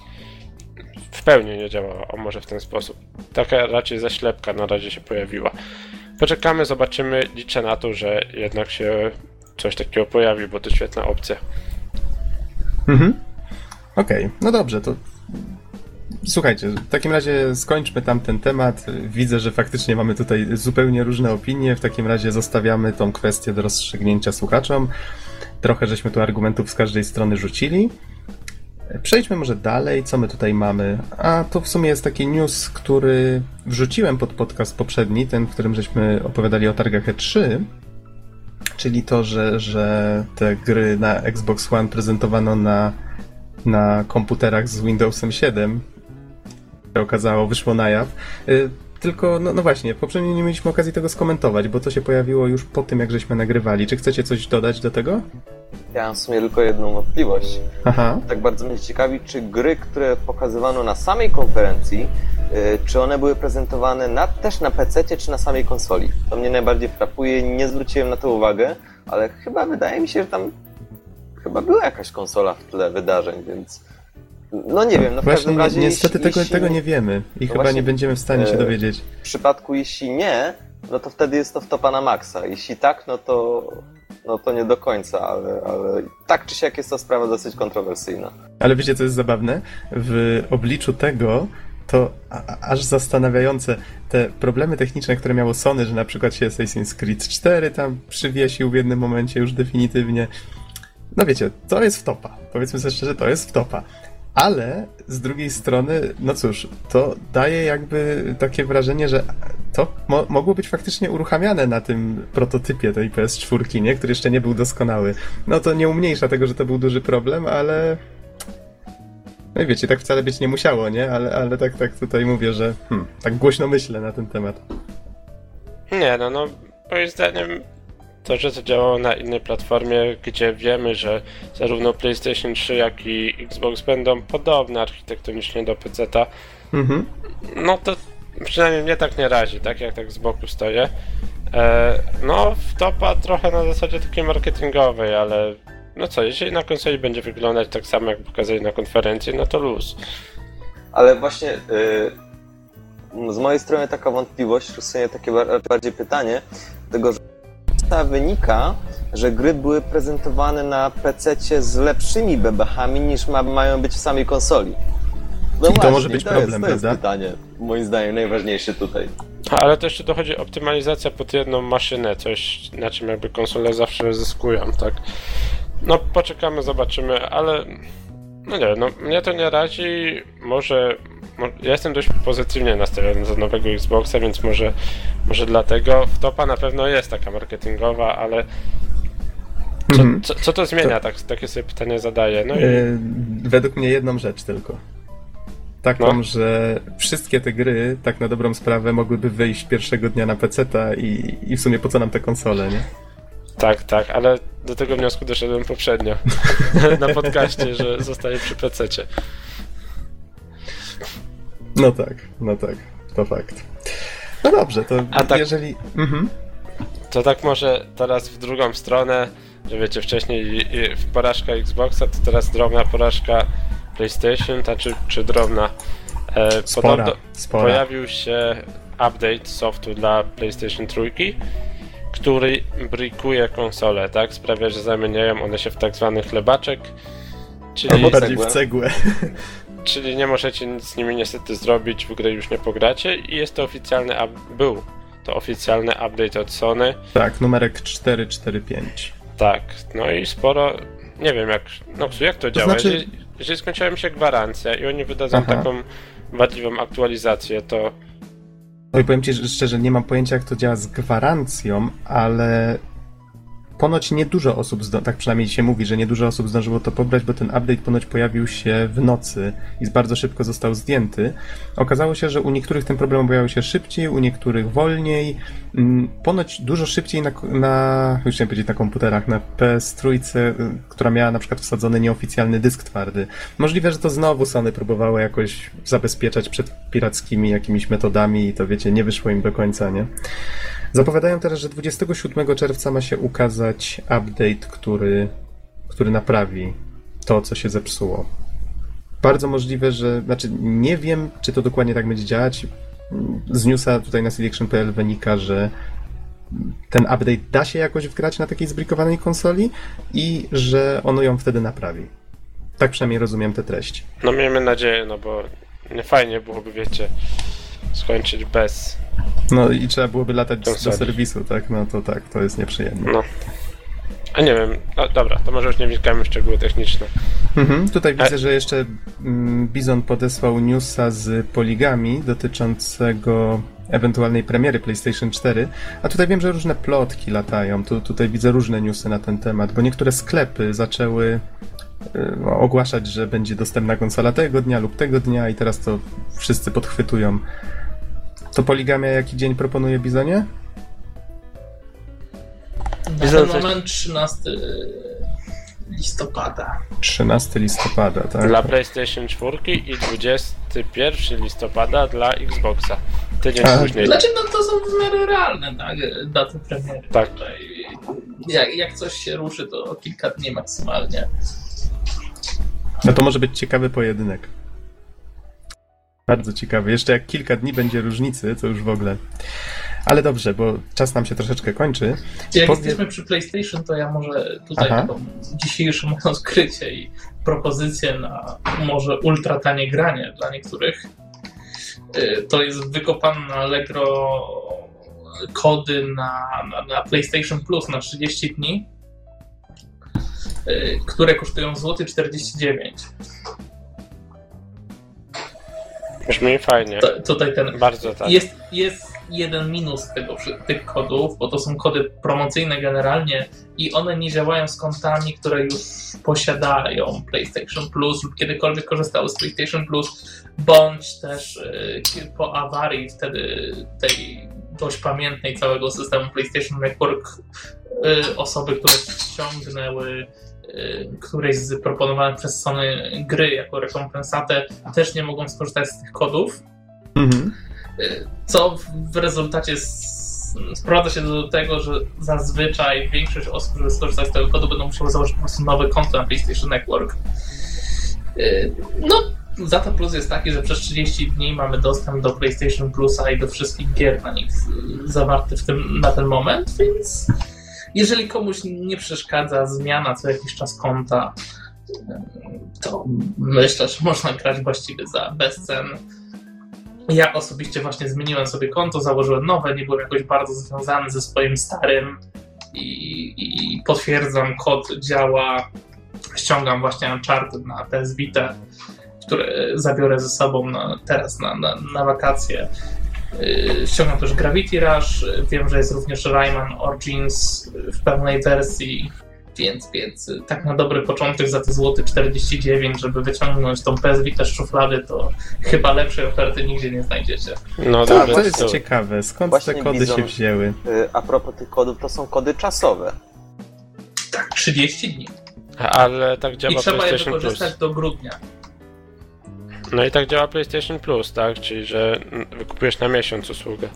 Speaker 3: w pełni nie działała, o może w ten sposób. Taka raczej zaślepka na razie się pojawiła. Poczekamy, zobaczymy, liczę na to, że jednak się coś takiego pojawi, bo to świetna opcja.
Speaker 1: Mhm. Okej, okay. no dobrze, to Słuchajcie, w takim razie skończmy tam ten temat. Widzę, że faktycznie mamy tutaj zupełnie różne opinie. W takim razie zostawiamy tą kwestię do rozstrzygnięcia słuchaczom. Trochę żeśmy tu argumentów z każdej strony rzucili. Przejdźmy może dalej, co my tutaj mamy. A to w sumie jest taki news, który wrzuciłem pod podcast poprzedni, ten, w którym żeśmy opowiadali o targach E3, czyli to, że, że te gry na Xbox One prezentowano na, na komputerach z Windowsem 7 się okazało, wyszło na jaw. Y, tylko, no, no właśnie, poprzednio nie mieliśmy okazji tego skomentować, bo to się pojawiło już po tym, jak żeśmy nagrywali. Czy chcecie coś dodać do tego?
Speaker 4: Ja mam w sumie tylko jedną wątpliwość.
Speaker 1: Aha.
Speaker 4: Tak bardzo mnie ciekawi, czy gry, które pokazywano na samej konferencji, yy, czy one były prezentowane na, też na PC, czy na samej konsoli? To mnie najbardziej frapuje, nie zwróciłem na to uwagę, ale chyba wydaje mi się, że tam chyba była jakaś konsola w tle wydarzeń, więc no nie wiem, no w
Speaker 1: właśnie
Speaker 4: każdym razie.
Speaker 1: Niestety jeśli, tego, jeśli... tego nie wiemy i no chyba właśnie, nie będziemy w stanie się e, dowiedzieć.
Speaker 4: W przypadku jeśli nie, no to wtedy jest to wtopa na maksa. Jeśli tak, no to, no to nie do końca, ale, ale tak czy siak jest to sprawa dosyć kontrowersyjna.
Speaker 1: Ale wiecie, co jest zabawne? W obliczu tego to aż zastanawiające te problemy techniczne, które miało Sony, że na przykład się Assassin's Creed 4 tam przywiesił w jednym momencie już definitywnie. No wiecie, to jest wtopa. Powiedzmy sobie szczerze, to jest wtopa. Ale z drugiej strony, no cóż, to daje jakby takie wrażenie, że to mo mogło być faktycznie uruchamiane na tym prototypie tej PS4, nie? który jeszcze nie był doskonały. No to nie umniejsza tego, że to był duży problem, ale. No i wiecie, tak wcale być nie musiało, nie? Ale, ale tak, tak tutaj mówię, że hmm, tak głośno myślę na ten temat.
Speaker 3: Nie, no, no, moim zdaniem to, że to działało na innej platformie, gdzie wiemy, że zarówno PlayStation 3, jak i Xbox będą podobne architektonicznie do PC-ta, mhm. no to przynajmniej mnie tak nie razi, tak jak tak z boku stoję. E, no, wtopa trochę na zasadzie takiej marketingowej, ale no co, jeżeli na konsoli będzie wyglądać tak samo, jak pokazali na konferencji, no to luz.
Speaker 4: Ale właśnie yy, z mojej strony taka wątpliwość, w sumie takie bardziej pytanie, tego, że wynika, że gry były prezentowane na PC z lepszymi bebechami niż ma, mają być w samej konsoli.
Speaker 1: No I właśnie, to może być
Speaker 4: to
Speaker 1: problem,
Speaker 4: jest, to jest pytanie, moim zdaniem, najważniejsze tutaj.
Speaker 3: Ale to jeszcze dochodzi optymalizacja pod jedną maszynę, coś na czym jakby konsole zawsze zyskują, tak? No poczekamy, zobaczymy, ale no nie, no mnie to nie razi, może ja jestem dość pozytywnie nastawiony do nowego Xboxa, więc może, może dlatego wtopa na pewno jest taka marketingowa, ale co, mhm. co, co to zmienia? To... Tak, takie sobie pytanie zadaję. No i... Yy,
Speaker 1: według mnie jedną rzecz tylko. Taką, no. że wszystkie te gry, tak na dobrą sprawę, mogłyby wyjść pierwszego dnia na PC-ta i, i w sumie po co nam te konsole, nie?
Speaker 3: Tak, tak, ale do tego wniosku doszedłem poprzednio [laughs] na podcaście, że zostaje przy PC-cie.
Speaker 1: No tak, no tak, to fakt. No dobrze, to A tak, jeżeli... Mhm.
Speaker 3: To tak może teraz w drugą stronę, że wiecie, wcześniej porażka Xboxa, to teraz drobna porażka PlayStation, ta czy, czy drobna.
Speaker 1: E, spora, spora.
Speaker 3: Pojawił się update softu dla PlayStation 3, który brikuje konsolę, tak? Sprawia, że zamieniają one się w tak zwany chlebaczek,
Speaker 1: czyli... Albo bardziej w cegłę.
Speaker 3: Czyli nie możecie nic z nimi niestety zrobić, w grę już nie pogracie i jest to oficjalny, był to oficjalny update od Sony.
Speaker 1: Tak, numerek 445.
Speaker 3: Tak, no i sporo, nie wiem jak, no jak to, to działa, znaczy... jeżeli, jeżeli skończyła mi się gwarancja i oni wydadzą Aha. taką wadliwą aktualizację, to
Speaker 1: Oj, powiem ci szczerze, nie mam pojęcia, jak to działa z gwarancją, ale ponoć niedużo osób, tak przynajmniej się mówi, że niedużo osób zdążyło to pobrać, bo ten update ponoć pojawił się w nocy i bardzo szybko został zdjęty. Okazało się, że u niektórych ten problem pojawił się szybciej, u niektórych wolniej. Mm, ponoć dużo szybciej na, na już nie powiedzieć na komputerach, na PS3, y, która miała na przykład wsadzony nieoficjalny dysk twardy. Możliwe, że to znowu Sony próbowało jakoś zabezpieczać przed pirackimi jakimiś metodami i to wiecie, nie wyszło im do końca, nie? Zapowiadają teraz, że 27 czerwca ma się ukazać update, który, który naprawi to, co się zepsuło. bardzo możliwe, że, znaczy nie wiem, czy to dokładnie tak będzie działać. Z newsa tutaj na selection.pl wynika, że ten update da się jakoś wgrać na takiej zbrikowanej konsoli i że ono ją wtedy naprawi. Tak przynajmniej rozumiem te treści.
Speaker 3: No miejmy nadzieję, no bo nie fajnie byłoby, wiecie, skończyć bez.
Speaker 1: No i trzeba byłoby latać do
Speaker 3: Konsoli.
Speaker 1: serwisu, tak? No to tak, to jest nieprzyjemne.
Speaker 3: No. A nie wiem, no dobra, to może już nie wnikamy w szczegóły techniczne.
Speaker 1: Mhm, tutaj
Speaker 3: E-
Speaker 1: widzę, że jeszcze mm, Bizon podesłał newsa z poligami dotyczącego ewentualnej premiery PlayStation 4, a tutaj wiem, że różne plotki latają. Tu, tutaj widzę różne newsy na ten temat, bo niektóre sklepy zaczęły ogłaszać, że będzie dostępna konsola tego dnia lub tego dnia i teraz to wszyscy podchwytują. To poligamia jaki dzień proponuje Bizonie?
Speaker 2: Na ten moment 13 listopada.
Speaker 1: 13 listopada, tak?
Speaker 3: Dla PlayStation 4 i 21 listopada dla Xboxa. Tydzień
Speaker 1: A,
Speaker 3: później.
Speaker 2: Znaczy, no to są w miarę realne tak, daty premiery.
Speaker 3: Tak.
Speaker 2: Jak, jak coś się ruszy, to kilka dni maksymalnie.
Speaker 1: No to może być ciekawy pojedynek. Bardzo ciekawy. Jeszcze jak kilka dni będzie różnicy, to już w ogóle. Ale dobrze, bo czas nam się troszeczkę kończy.
Speaker 2: Jak
Speaker 1: Powie-
Speaker 2: jesteśmy przy PlayStation, to ja może tutaj
Speaker 1: Aha.
Speaker 2: taką dzisiejsze moje odkrycie i propozycję na może ultra tanie granie dla niektórych. Y, To jest wykopane na Allegro kody na, na, na PlayStation Plus na 30 dni, które kosztują złoty 49.
Speaker 3: Brzmi fajnie.
Speaker 2: To, tutaj ten
Speaker 3: Bardzo tak.
Speaker 2: Jest, jest jeden minus tego, tych kodów, bo to są kody promocyjne generalnie i one nie działają z kontami, które już posiadają PlayStation Plus lub kiedykolwiek korzystały z PlayStation Plus, bądź też y, po awarii wtedy tej dość pamiętnej całego systemu PlayStation Network y, osoby, które ściągnęły y, któreś z proponowanych przez Sony gry jako rekompensatę też nie mogą skorzystać z tych kodów
Speaker 1: Mhm.
Speaker 2: co w- rezultacie sprowadza się do tego, że zazwyczaj większość osób, które skorzysta z tego kodu, będą musiały założyć po prostu nowe konto na PlayStation Network. Yy, No, za to plus jest taki, że przez 30 dni mamy dostęp do PlayStation Plusa i do wszystkich gier na nich zawartych w tym, na ten moment, więc jeżeli komuś nie przeszkadza zmiana co jakiś czas konta, yy, to myślę, że można grać właściwie za bezcen. Ja osobiście właśnie zmieniłem sobie konto, założyłem nowe, nie byłem jakoś bardzo związany ze swoim starym i, i potwierdzam, kod działa. Ściągam właśnie Uncharted na PS Vita, które zabiorę ze sobą na, teraz na, na, na wakacje. Yy, Ściągam też Gravity Rush, wiem, że jest również Rayman Origins w pełnej wersji, więc, więc tak na dobry początek za te złoty 49, żeby wyciągnąć tą Vita z szuflady, to chyba lepszej oferty nigdzie nie znajdziecie.
Speaker 3: No
Speaker 1: To,
Speaker 3: dobry
Speaker 1: to jest
Speaker 3: tytuł.
Speaker 1: ciekawe. Skąd
Speaker 4: Właśnie
Speaker 1: te kody
Speaker 4: Bizon-
Speaker 1: się wzięły?
Speaker 4: Y, A propos tych kodów, to są kody czasowe.
Speaker 2: Tak, 30 dni.
Speaker 3: Ale tak
Speaker 2: I
Speaker 3: działa
Speaker 2: trzeba je wykorzystać do grudnia.
Speaker 3: No i tak działa PlayStation Plus, tak? Czyli, że wykupujesz na miesiąc usługę.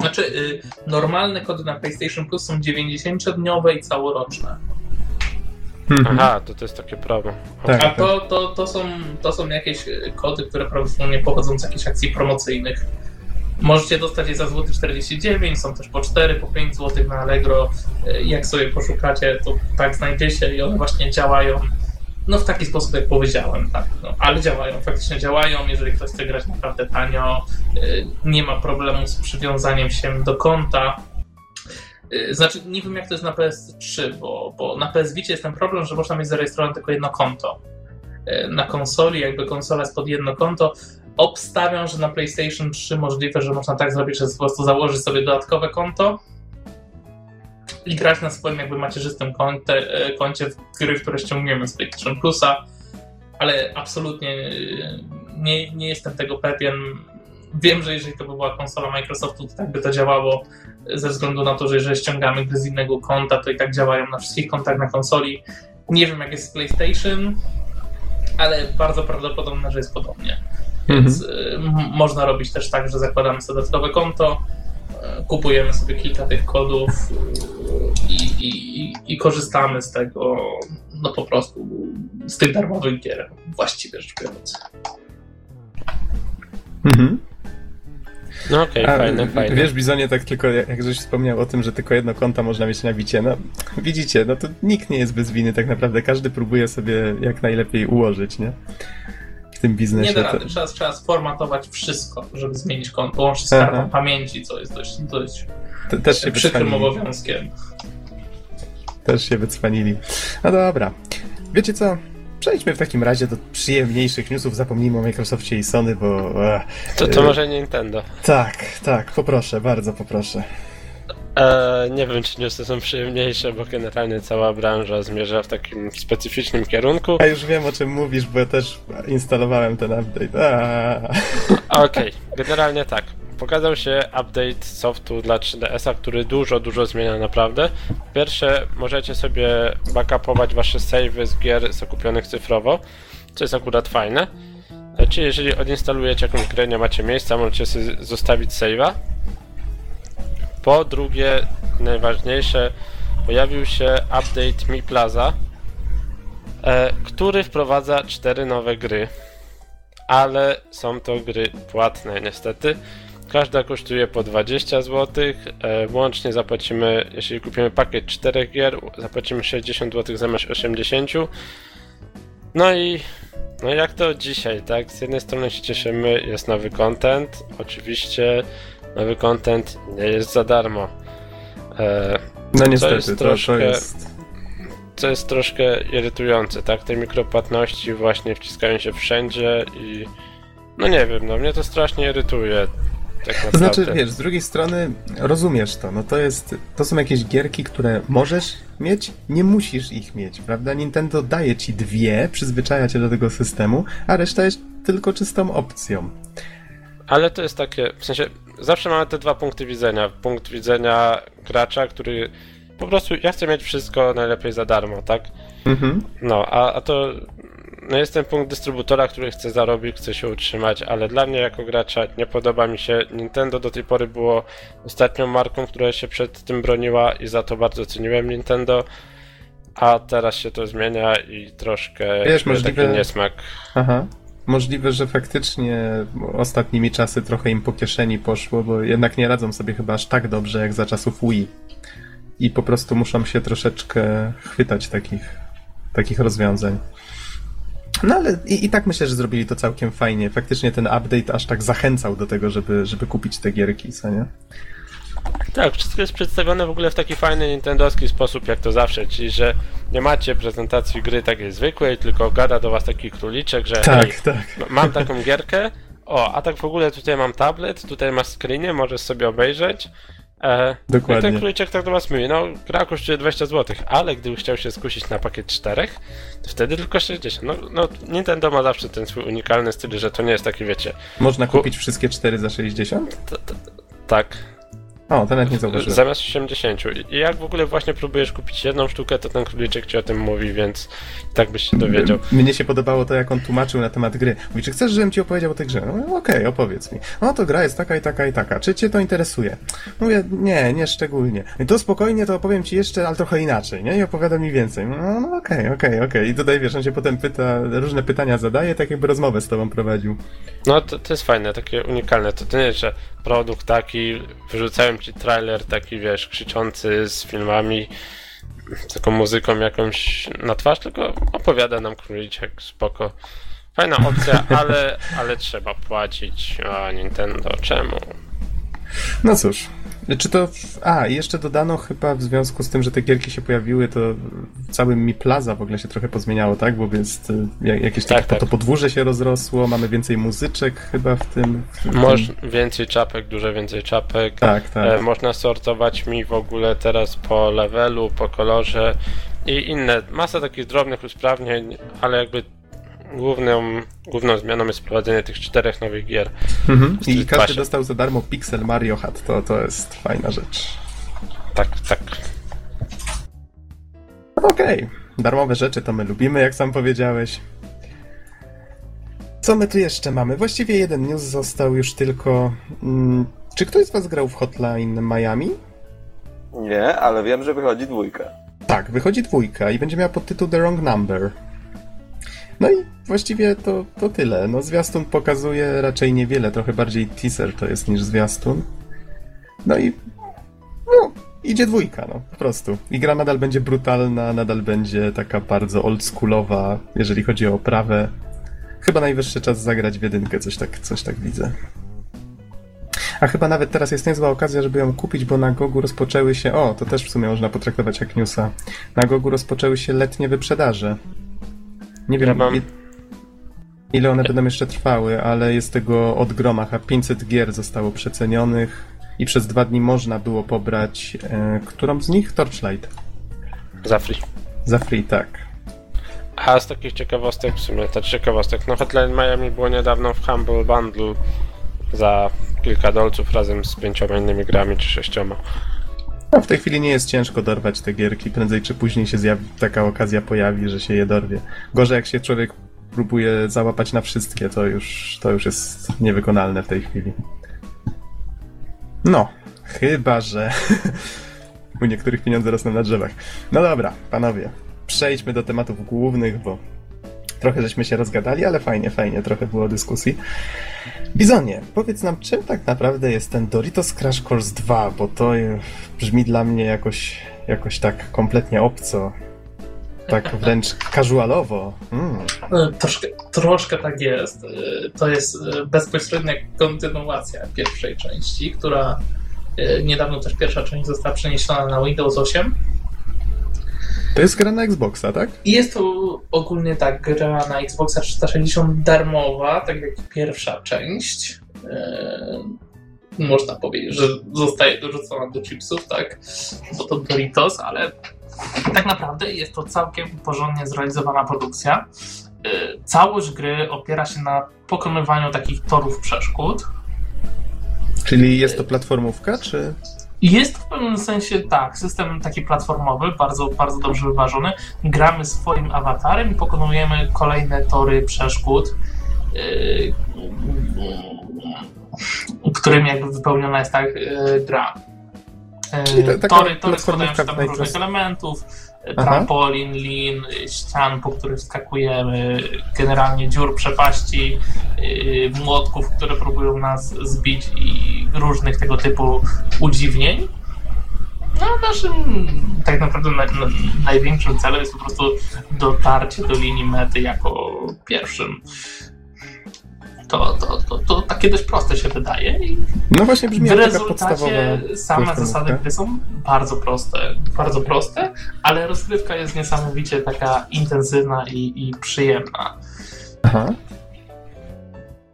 Speaker 2: Znaczy, y, normalne kody na PlayStation Plus są 90-dniowe i całoroczne.
Speaker 1: Mhm.
Speaker 3: Aha, to to jest takie prawo.
Speaker 1: Tak.
Speaker 2: A to, to, to, są, to są jakieś y, kody, które prawdopodobnie pochodzą z jakichś akcji promocyjnych. Możecie dostać je za złoty 49, są też po 4, po 5 zł na Allegro. Y, Jak sobie poszukacie, to tak znajdziecie i one właśnie działają no w taki sposób, jak powiedziałem, tak. No, ale działają, faktycznie działają. Jeżeli ktoś chce grać naprawdę tanio, y, nie ma problemu z przywiązaniem się do konta. Y, Znaczy, nie wiem jak to jest na PS3, bo, bo na PS Vicie jest ten problem, że można mieć zarejestrowane tylko jedno konto. Y, Na konsoli, jakby konsola jest pod jedno konto. Obstawiam, że na PlayStation 3 możliwe, że można tak zrobić, że po prostu założyć sobie dodatkowe konto i grać na swoim jakby macierzystym konte, e, koncie w gry, które ściągniemy z PlayStation Plusa, ale absolutnie e, nie, nie jestem tego pewien. Wiem, że jeżeli to by była konsola Microsoftu, to tak by to działało, ze względu na to, że jeżeli ściągamy gry z innego konta, to i tak działają na wszystkich kontach na konsoli. Nie wiem, jak jest z PlayStation, ale bardzo prawdopodobne, że jest podobnie. Więc y, m- można robić też tak, że zakładamy sobie dodatkowe konto, kupujemy sobie kilka tych kodów y, i, i, i, i korzystamy z tego no po prostu z tych darmowych gier, właściwie rzecz biorąc.
Speaker 1: Mhm.
Speaker 3: No okej,
Speaker 1: A,
Speaker 3: fajne, fajne.
Speaker 1: Wiesz, Bizonie, tak tylko jak jak żeś wspomniał o tym, że tylko jedno konto można mieć na bicie, no widzicie, no to nikt nie jest bez winy tak naprawdę, każdy próbuje sobie jak najlepiej ułożyć, nie? W tym biznesie.
Speaker 2: Nie da
Speaker 1: to-
Speaker 2: rady, trzeba, trzeba sformatować wszystko, żeby zmienić konto, łącznie z
Speaker 1: Aha.
Speaker 2: kartą pamięci, co jest dość, dość
Speaker 1: to, też się
Speaker 2: przykrym
Speaker 1: wycwanili.
Speaker 2: obowiązkiem.
Speaker 1: Też się wycwanili. No dobra. Wiecie co? Przejdźmy w takim razie do przyjemniejszych newsów. Zapomnijmy o Microsoftie i Sony, bo. E,
Speaker 3: To, to może Nintendo.
Speaker 1: tak, tak, poproszę, bardzo poproszę.
Speaker 3: E, nie wiem, czy newsy są przyjemniejsze, bo generalnie cała branża zmierza w takim specyficznym kierunku.
Speaker 1: A już wiem o czym mówisz, bo ja też instalowałem ten update.
Speaker 3: Okej, generalnie tak. Pokazał się update softu dla 3DS-a, który dużo, dużo zmienia naprawdę. Po Pierwsze, możecie sobie backupować wasze savey z gier zakupionych cyfrowo, co jest akurat fajne. Czyli jeżeli odinstalujecie jakąś grę, nie macie miejsca, możecie sobie zostawić save'a. Po drugie, najważniejsze, pojawił się update Mi Plaza, e, który wprowadza cztery nowe gry ale są to gry płatne niestety. Każda kosztuje po 20 zł. E, łącznie zapłacimy, jeśli kupimy pakiet 4 gier, zapłacimy 60 zł zamiast 80. No i no jak to dzisiaj, tak? Z jednej strony się cieszymy, jest nowy content. Oczywiście nowy content nie jest za darmo. E,
Speaker 1: no niestety,
Speaker 3: jest
Speaker 1: to, to
Speaker 3: troszkę-
Speaker 1: jest.
Speaker 3: co jest troszkę irytujące, tak? Te mikropłatności właśnie wciskają się wszędzie i no nie wiem, no mnie to strasznie irytuje. Tak
Speaker 1: To znaczy, wiesz, z drugiej strony rozumiesz to, no to jest, to są jakieś gierki, które możesz mieć, nie musisz ich mieć, prawda? Nintendo daje ci dwie, przyzwyczaja cię do tego systemu, a reszta jest tylko czystą opcją.
Speaker 3: Ale to jest takie, w sensie, zawsze mamy te dwa punkty widzenia. Punkt widzenia gracza, który po prostu, ja chcę mieć wszystko najlepiej za darmo, tak?
Speaker 1: Mhm.
Speaker 3: No, a, a to no jest ten punkt dystrybutora, który chce zarobić, chce się utrzymać, ale dla mnie jako gracza nie podoba mi się. Nintendo do tej pory było ostatnią marką, która się przed tym broniła i za to bardzo ceniłem Nintendo. A teraz się to zmienia i troszkę
Speaker 1: Wiesz, możliwe-
Speaker 3: taki niesmak.
Speaker 1: Aha. Możliwe, że faktycznie ostatnimi czasy trochę im po kieszeni poszło, bo jednak nie radzą sobie chyba aż tak dobrze jak za czasów Wii. I po prostu muszą się troszeczkę chwytać takich, takich rozwiązań. No ale i, i tak myślę, że zrobili to całkiem fajnie. Faktycznie ten update aż tak zachęcał do tego, żeby, żeby kupić te gierki, co nie?
Speaker 3: Tak, wszystko jest przedstawione w ogóle w taki fajny nintendowski sposób, jak to zawsze, czyli że nie macie prezentacji gry takiej zwykłej, tylko gada do was taki króliczek, że
Speaker 1: Tak,
Speaker 3: "Ej,
Speaker 1: tak.
Speaker 3: Mam taką gierkę. O, a tak w ogóle tutaj mam tablet, tutaj masz screeny, możesz sobie obejrzeć. E,
Speaker 1: Dokładnie.
Speaker 3: No i ten króliczek tak do was mówi, no gra kosztuje 20 zł, ale gdyby chciał się skusić na pakiet 4, to wtedy tylko 60. No, no Nintendo ma zawsze ten swój unikalny styl, że to nie jest taki, wiecie,
Speaker 1: Można kupić wszystkie cztery za 60?
Speaker 3: t, t, tak,
Speaker 1: O, to nawet nie zauważyłem.
Speaker 3: zamiast 80. I jak w ogóle właśnie próbujesz kupić jedną sztukę, to ten króliczek ci o tym mówi, więc tak byś się dowiedział.
Speaker 1: Mnie się podobało to, jak on tłumaczył na temat gry. Mówi, czy chcesz, żebym ci opowiedział o tej grze? No, okej, opowiedz mi. No to gra jest taka i taka i taka. Czy cię to interesuje? Mówię, nie, nie szczególnie. I to spokojnie, to opowiem ci jeszcze, ale trochę inaczej, nie? I opowiada mi więcej. No, no okej, okej, okej. I tutaj, wiesz, on się potem pyta, różne pytania zadaje, tak jakby rozmowę z tobą prowadził.
Speaker 3: No to, to jest fajne, takie unikalne. To, to nie że produkt taki, wyrzucałem ci trailer taki, wiesz, krzyczący z filmami, taką muzyką jakąś na twarz, tylko opowiada nam króliczek, spoko. Fajna opcja, [laughs] ale, ale trzeba płacić. A Nintendo, czemu?
Speaker 1: No cóż. Czy to. A, jeszcze dodano chyba w związku z tym, że te gierki się pojawiły, to cały Mi Plaza w ogóle się trochę pozmieniało, tak? Bo y, jak- jakieś
Speaker 3: Tak,
Speaker 1: takie,
Speaker 3: tak.
Speaker 1: to podwórze się rozrosło, mamy więcej muzyczek chyba w tym. W tym
Speaker 3: Moż więcej czapek, dużo więcej czapek.
Speaker 1: Tak, tak.
Speaker 3: E, można sortować mi w ogóle teraz po levelu, po kolorze i inne. Masa takich drobnych usprawnień, ale jakby główną, główną zmianą jest wprowadzenie tych czterech nowych gier.
Speaker 1: Mhm. I każdy
Speaker 3: Passie.
Speaker 1: dostał za darmo Pixel Mario Hat, to, to jest fajna rzecz.
Speaker 3: Tak, tak.
Speaker 1: Okej, darmowe rzeczy to my lubimy, jak sam powiedziałeś. Co my tu jeszcze mamy? Właściwie jeden news został już tylko. Mm, czy ktoś z Was grał w Hotline Miami?
Speaker 4: Nie, ale wiem, że wychodzi dwójka.
Speaker 1: Tak, wychodzi dwójka i będzie miała podtytuł The Wrong Number. No i właściwie to, to tyle. No zwiastun pokazuje raczej niewiele, trochę bardziej teaser to jest niż zwiastun. No i no, idzie dwójka, no po prostu. I gra nadal będzie brutalna, nadal będzie taka bardzo oldschoolowa, jeżeli chodzi o oprawę. Chyba najwyższy czas zagrać w jedynkę, coś tak, coś tak widzę. A chyba nawet teraz jest niezła okazja, żeby ją kupić, bo na Gogu rozpoczęły się. O, to też w sumie można potraktować jak newsa. Na Gogu rozpoczęły się letnie wyprzedaże. Nie wiem,
Speaker 3: Ja mam-
Speaker 1: ile one będą jeszcze trwały, ale jest tego od groma. A 500 gier zostało przecenionych i przez dwa dni można było pobrać. E, którą z nich? Torchlight.
Speaker 3: Za free.
Speaker 1: Za free, tak.
Speaker 3: A z takich ciekawostek w sumie, ta ciekawostek, no Hotline Miami było niedawno w Humble Bundle za kilka dolców razem z pięcioma innymi grami czy sześcioma.
Speaker 1: No, w tej chwili nie jest ciężko dorwać te gierki. Prędzej czy później się zjawi, taka okazja pojawi, że się je dorwie. Gorzej jak się człowiek próbuje załapać na wszystkie, to już, to już jest niewykonalne w tej chwili. No, chyba że [laughs] u niektórych pieniądze rosną na drzewach. No dobra, panowie, przejdźmy do tematów głównych, bo trochę żeśmy się rozgadali, ale fajnie, fajnie, trochę było dyskusji. Bizonie, powiedz nam, czym tak naprawdę jest ten Doritos Crash Course 2, bo to brzmi dla mnie jakoś, jakoś tak kompletnie obco. Tak wręcz [laughs] casualowo. Mm.
Speaker 2: E, Troszkę, troszkę tak jest. E, To jest e, bezpośrednia kontynuacja pierwszej części, która niedawno też pierwsza część została przeniesiona na Windows 8.
Speaker 1: To jest gra na Xboxa, tak?
Speaker 2: Jest to ogólnie tak gra na Xboxa 360 darmowa, tak jak pierwsza część. E, Można powiedzieć, że zostaje dorzucona do chipsów, tak? Bo to Doritos, ale tak naprawdę jest to całkiem porządnie zrealizowana produkcja. E, Całość gry opiera się na pokonywaniu takich torów przeszkód.
Speaker 1: Czyli jest to platformówka, czy...
Speaker 2: Jest w pewnym sensie tak, system taki platformowy, bardzo, bardzo dobrze wyważony. Gramy swoim awatarem i pokonujemy kolejne tory przeszkód, yy, którymi jakby wypełniona jest tak yy, gra. Yy,
Speaker 1: ta-
Speaker 2: tory, tory składają się tam różnych elementów. Trampolin, lin, ścian, po których skakujemy, generalnie dziur, przepaści, yy, młotków, które próbują nas zbić i różnych tego typu udziwnień. No, naszym tak naprawdę na, na, największym celem jest po prostu dotarcie do linii mety jako pierwszym. To, to, to, to takie dość proste się wydaje i
Speaker 1: No właśnie brzmi
Speaker 2: w rezultacie same zasady gry są bardzo proste, bardzo proste, ale rozgrywka jest niesamowicie taka intensywna i, i przyjemna.
Speaker 1: Aha.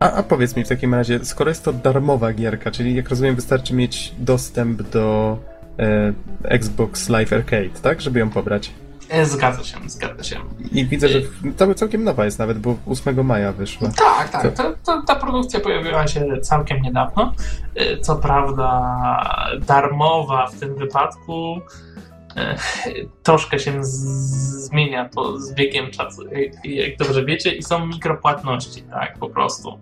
Speaker 1: A, a powiedz mi w takim razie, skoro jest to darmowa gierka, czyli jak rozumiem wystarczy mieć dostęp do e, Xbox Live Arcade, tak? Żeby ją pobrać.
Speaker 2: E, Zgadza się, zgadza się.
Speaker 1: I widzę, że w- to całkiem nowa jest nawet, bo 8 maja wyszła.
Speaker 2: Tak, tak. Ta, ta, ta produkcja pojawiła się całkiem niedawno. E, Co prawda darmowa w tym wypadku. E, Troszkę się zmienia to z biegiem czasu, jak, jak dobrze wiecie, i są mikropłatności, tak, po prostu.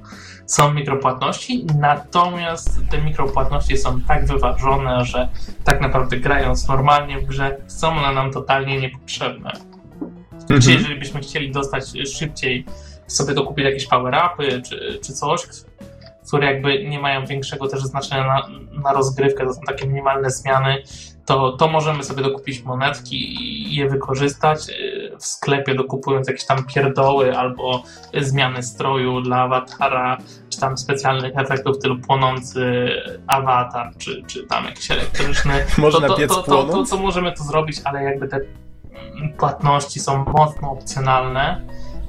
Speaker 2: Są mikropłatności, natomiast te mikropłatności są tak wyważone, że tak naprawdę grając normalnie w grze, są one nam totalnie niepotrzebne.
Speaker 1: Mhm.
Speaker 2: jeżeli byśmy chcieli dostać szybciej, sobie dokupić jakieś power-upy czy, czy coś, które jakby nie mają większego też znaczenia na, na rozgrywkę, to są takie minimalne zmiany, to, to możemy sobie dokupić monetki i je wykorzystać yy, w sklepie, dokupując jakieś tam pierdoły albo zmiany stroju dla awatara, czy tam specjalnych efektów typu płonący awatar, czy, czy tam jakiś elektryczny [laughs]
Speaker 1: Można
Speaker 2: to, to, to, to,
Speaker 1: płonąc?
Speaker 2: to możemy to zrobić, ale jakby te mm, płatności są mocno opcjonalne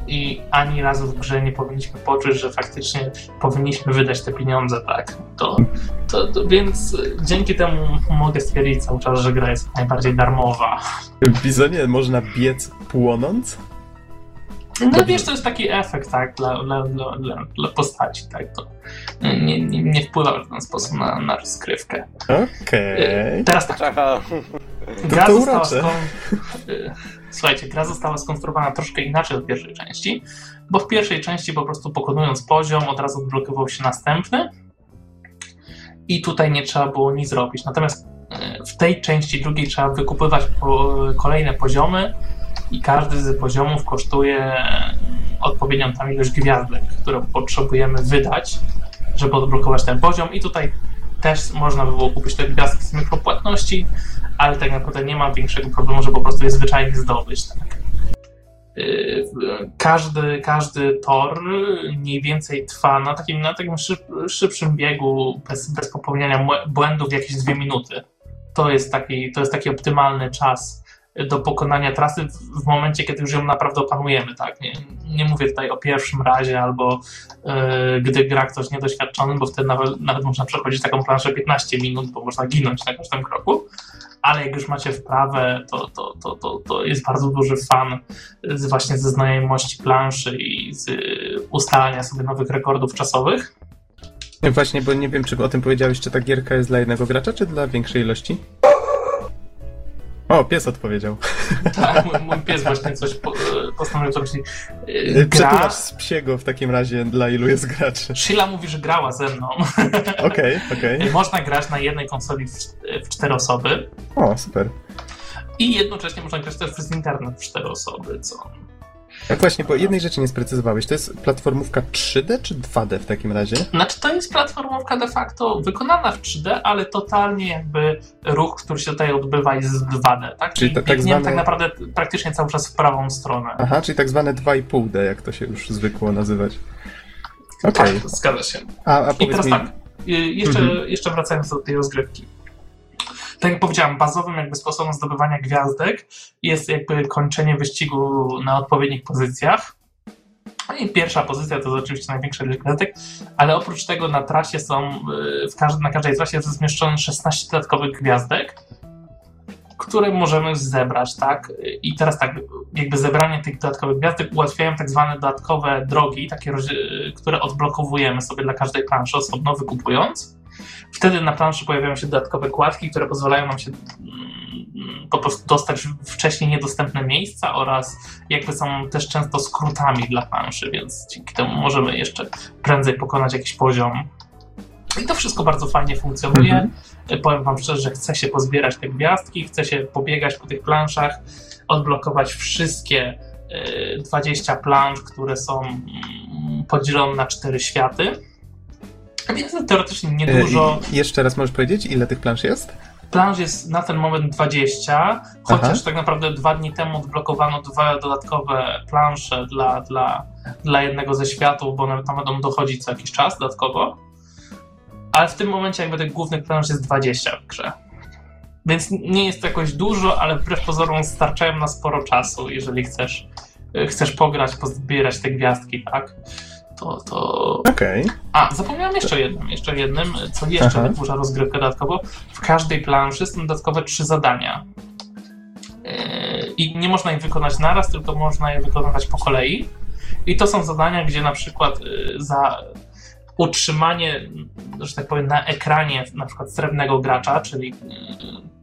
Speaker 2: i ani razu w grze nie powinniśmy poczuć, że faktycznie powinniśmy wydać te pieniądze, tak? To, to, to więc dzięki temu mogę stwierdzić cały czas, że gra jest jak najbardziej darmowa.
Speaker 1: W Bizonie można biec płonąc?
Speaker 2: No wiesz, to jest taki efekt, tak, dla, dla, dla, dla, postaci, tak, to nie, nie, nie wpływa w ten sposób na, na rozgrywkę.
Speaker 1: Okej.
Speaker 2: Teraz tak. Gra
Speaker 1: to
Speaker 2: została skon... Słuchajcie, gra została skonstruowana troszkę inaczej od pierwszej części, bo w pierwszej części po prostu pokonując poziom od razu odblokował się następny. I tutaj nie trzeba było nic robić. Natomiast w tej części drugiej trzeba wykupywać kolejne poziomy i każdy z poziomów kosztuje odpowiednią tam ilość gwiazdek, które potrzebujemy wydać, żeby odblokować ten poziom. I tutaj też można by było kupić te gwiazdki z mikropłatności, ale tak naprawdę nie ma większego problemu, że po prostu je zwyczajnie zdobyć. Tak? Y, każdy, każdy tor mniej więcej trwa na takim, na takim szyb, szybszym biegu, bez, bez popełniania błędów, jakieś dwie minuty. To jest taki, to jest taki optymalny czas do pokonania trasy w, w momencie, kiedy już ją naprawdę opanujemy. Tak? Nie, nie mówię tutaj o pierwszym razie albo yy, gdy gra ktoś niedoświadczony, bo wtedy nawet, nawet można przechodzić taką planszę 15 minut, bo można ginąć na każdym kroku ale jak już macie wprawę, to, to, to, to, to jest bardzo duży fan z, właśnie ze znajomości planszy i z ustalania sobie nowych rekordów czasowych.
Speaker 1: Właśnie, bo nie wiem, czy o tym powiedziałeś, czy ta gierka jest dla jednego gracza, czy dla większej ilości? O, pies odpowiedział. [laughs]
Speaker 2: Tak, mój, mój pies właśnie coś po, postanowił zrobić.
Speaker 1: Gra... Przetłumacz z psiego w takim razie, dla ilu jest graczy.
Speaker 2: Sheila mówi, że grała ze mną. [laughs]
Speaker 1: Okej, okej. Okay, okay.
Speaker 2: Można grać na jednej konsoli w, w cztery osoby.
Speaker 1: O, super.
Speaker 2: I jednocześnie można grać też przez internet w cztery osoby, co
Speaker 1: tak właśnie, bo jednej rzeczy nie sprecyzowałeś. To jest platformówka 3D czy 2D w takim razie?
Speaker 2: Znaczy to jest platformówka de facto wykonana w 3D, ale totalnie jakby ruch, który się tutaj odbywa jest 2D, tak? Czyli tak, zwane... tak naprawdę praktycznie cały czas w prawą stronę.
Speaker 1: Aha, czyli tak zwane 2,5D, jak to się już zwykło nazywać. Okej. Okay.
Speaker 2: Tak, zgadza się.
Speaker 1: A, a
Speaker 2: I teraz mi... tak, y, jeszcze, mhm. jeszcze wracając do tej rozgrywki tak jak powiedziałem, bazowym jakby sposobem zdobywania gwiazdek jest jakby kończenie wyścigu na odpowiednich pozycjach. No i pierwsza pozycja to jest oczywiście największa ilość gwiazdek, ale oprócz tego na trasie są, y, w każdy, na każdej trasie jest zmieszczone 16 dodatkowych gwiazdek, które możemy zebrać, tak? I teraz tak, jakby zebranie tych dodatkowych gwiazdek ułatwiają tak zwane dodatkowe drogi, takie, które odblokowujemy sobie dla każdej planszy osobno, wykupując. Wtedy na planszy pojawiają się dodatkowe kładki, które pozwalają nam się mm, po prostu dostać wcześniej niedostępne miejsca oraz jakby są też często skrótami dla planszy, więc dzięki temu możemy jeszcze prędzej pokonać jakiś poziom. I to wszystko bardzo fajnie funkcjonuje. Mhm. Powiem Wam szczerze, że chce się pozbierać te gwiazdki, chce się pobiegać po tych planszach, odblokować wszystkie 20 e, plansz, które są mm, podzielone na cztery światy więc teoretycznie niedużo.
Speaker 1: E, jeszcze raz możesz powiedzieć, ile tych plansz jest?
Speaker 2: Planż jest na ten moment 20, chociaż Aha. tak naprawdę dwa dni temu odblokowano dwa dodatkowe plansze dla, dla, dla jednego ze światów, bo one tam będą dochodzić co jakiś czas dodatkowo. Ale w tym momencie jakby tych głównych plansz jest 20 w grze. Więc nie jest to jakoś dużo, ale wbrew pozorom starczają na sporo czasu, jeżeli chcesz, chcesz pograć, pozbierać te gwiazdki, tak? To... to...
Speaker 1: Okej. Okay.
Speaker 2: A, zapomniałem jeszcze jednym, jeszcze jednym, co jeszcze Aha. wydłuża rozgrywkę dodatkowo. W każdej planszy są dodatkowe trzy zadania. Yy, I nie można ich wykonać naraz, tylko można je wykonywać po kolei. I to są zadania, gdzie na przykład yy, za utrzymanie, że tak powiem, na ekranie na przykład srebrnego gracza, czyli yy,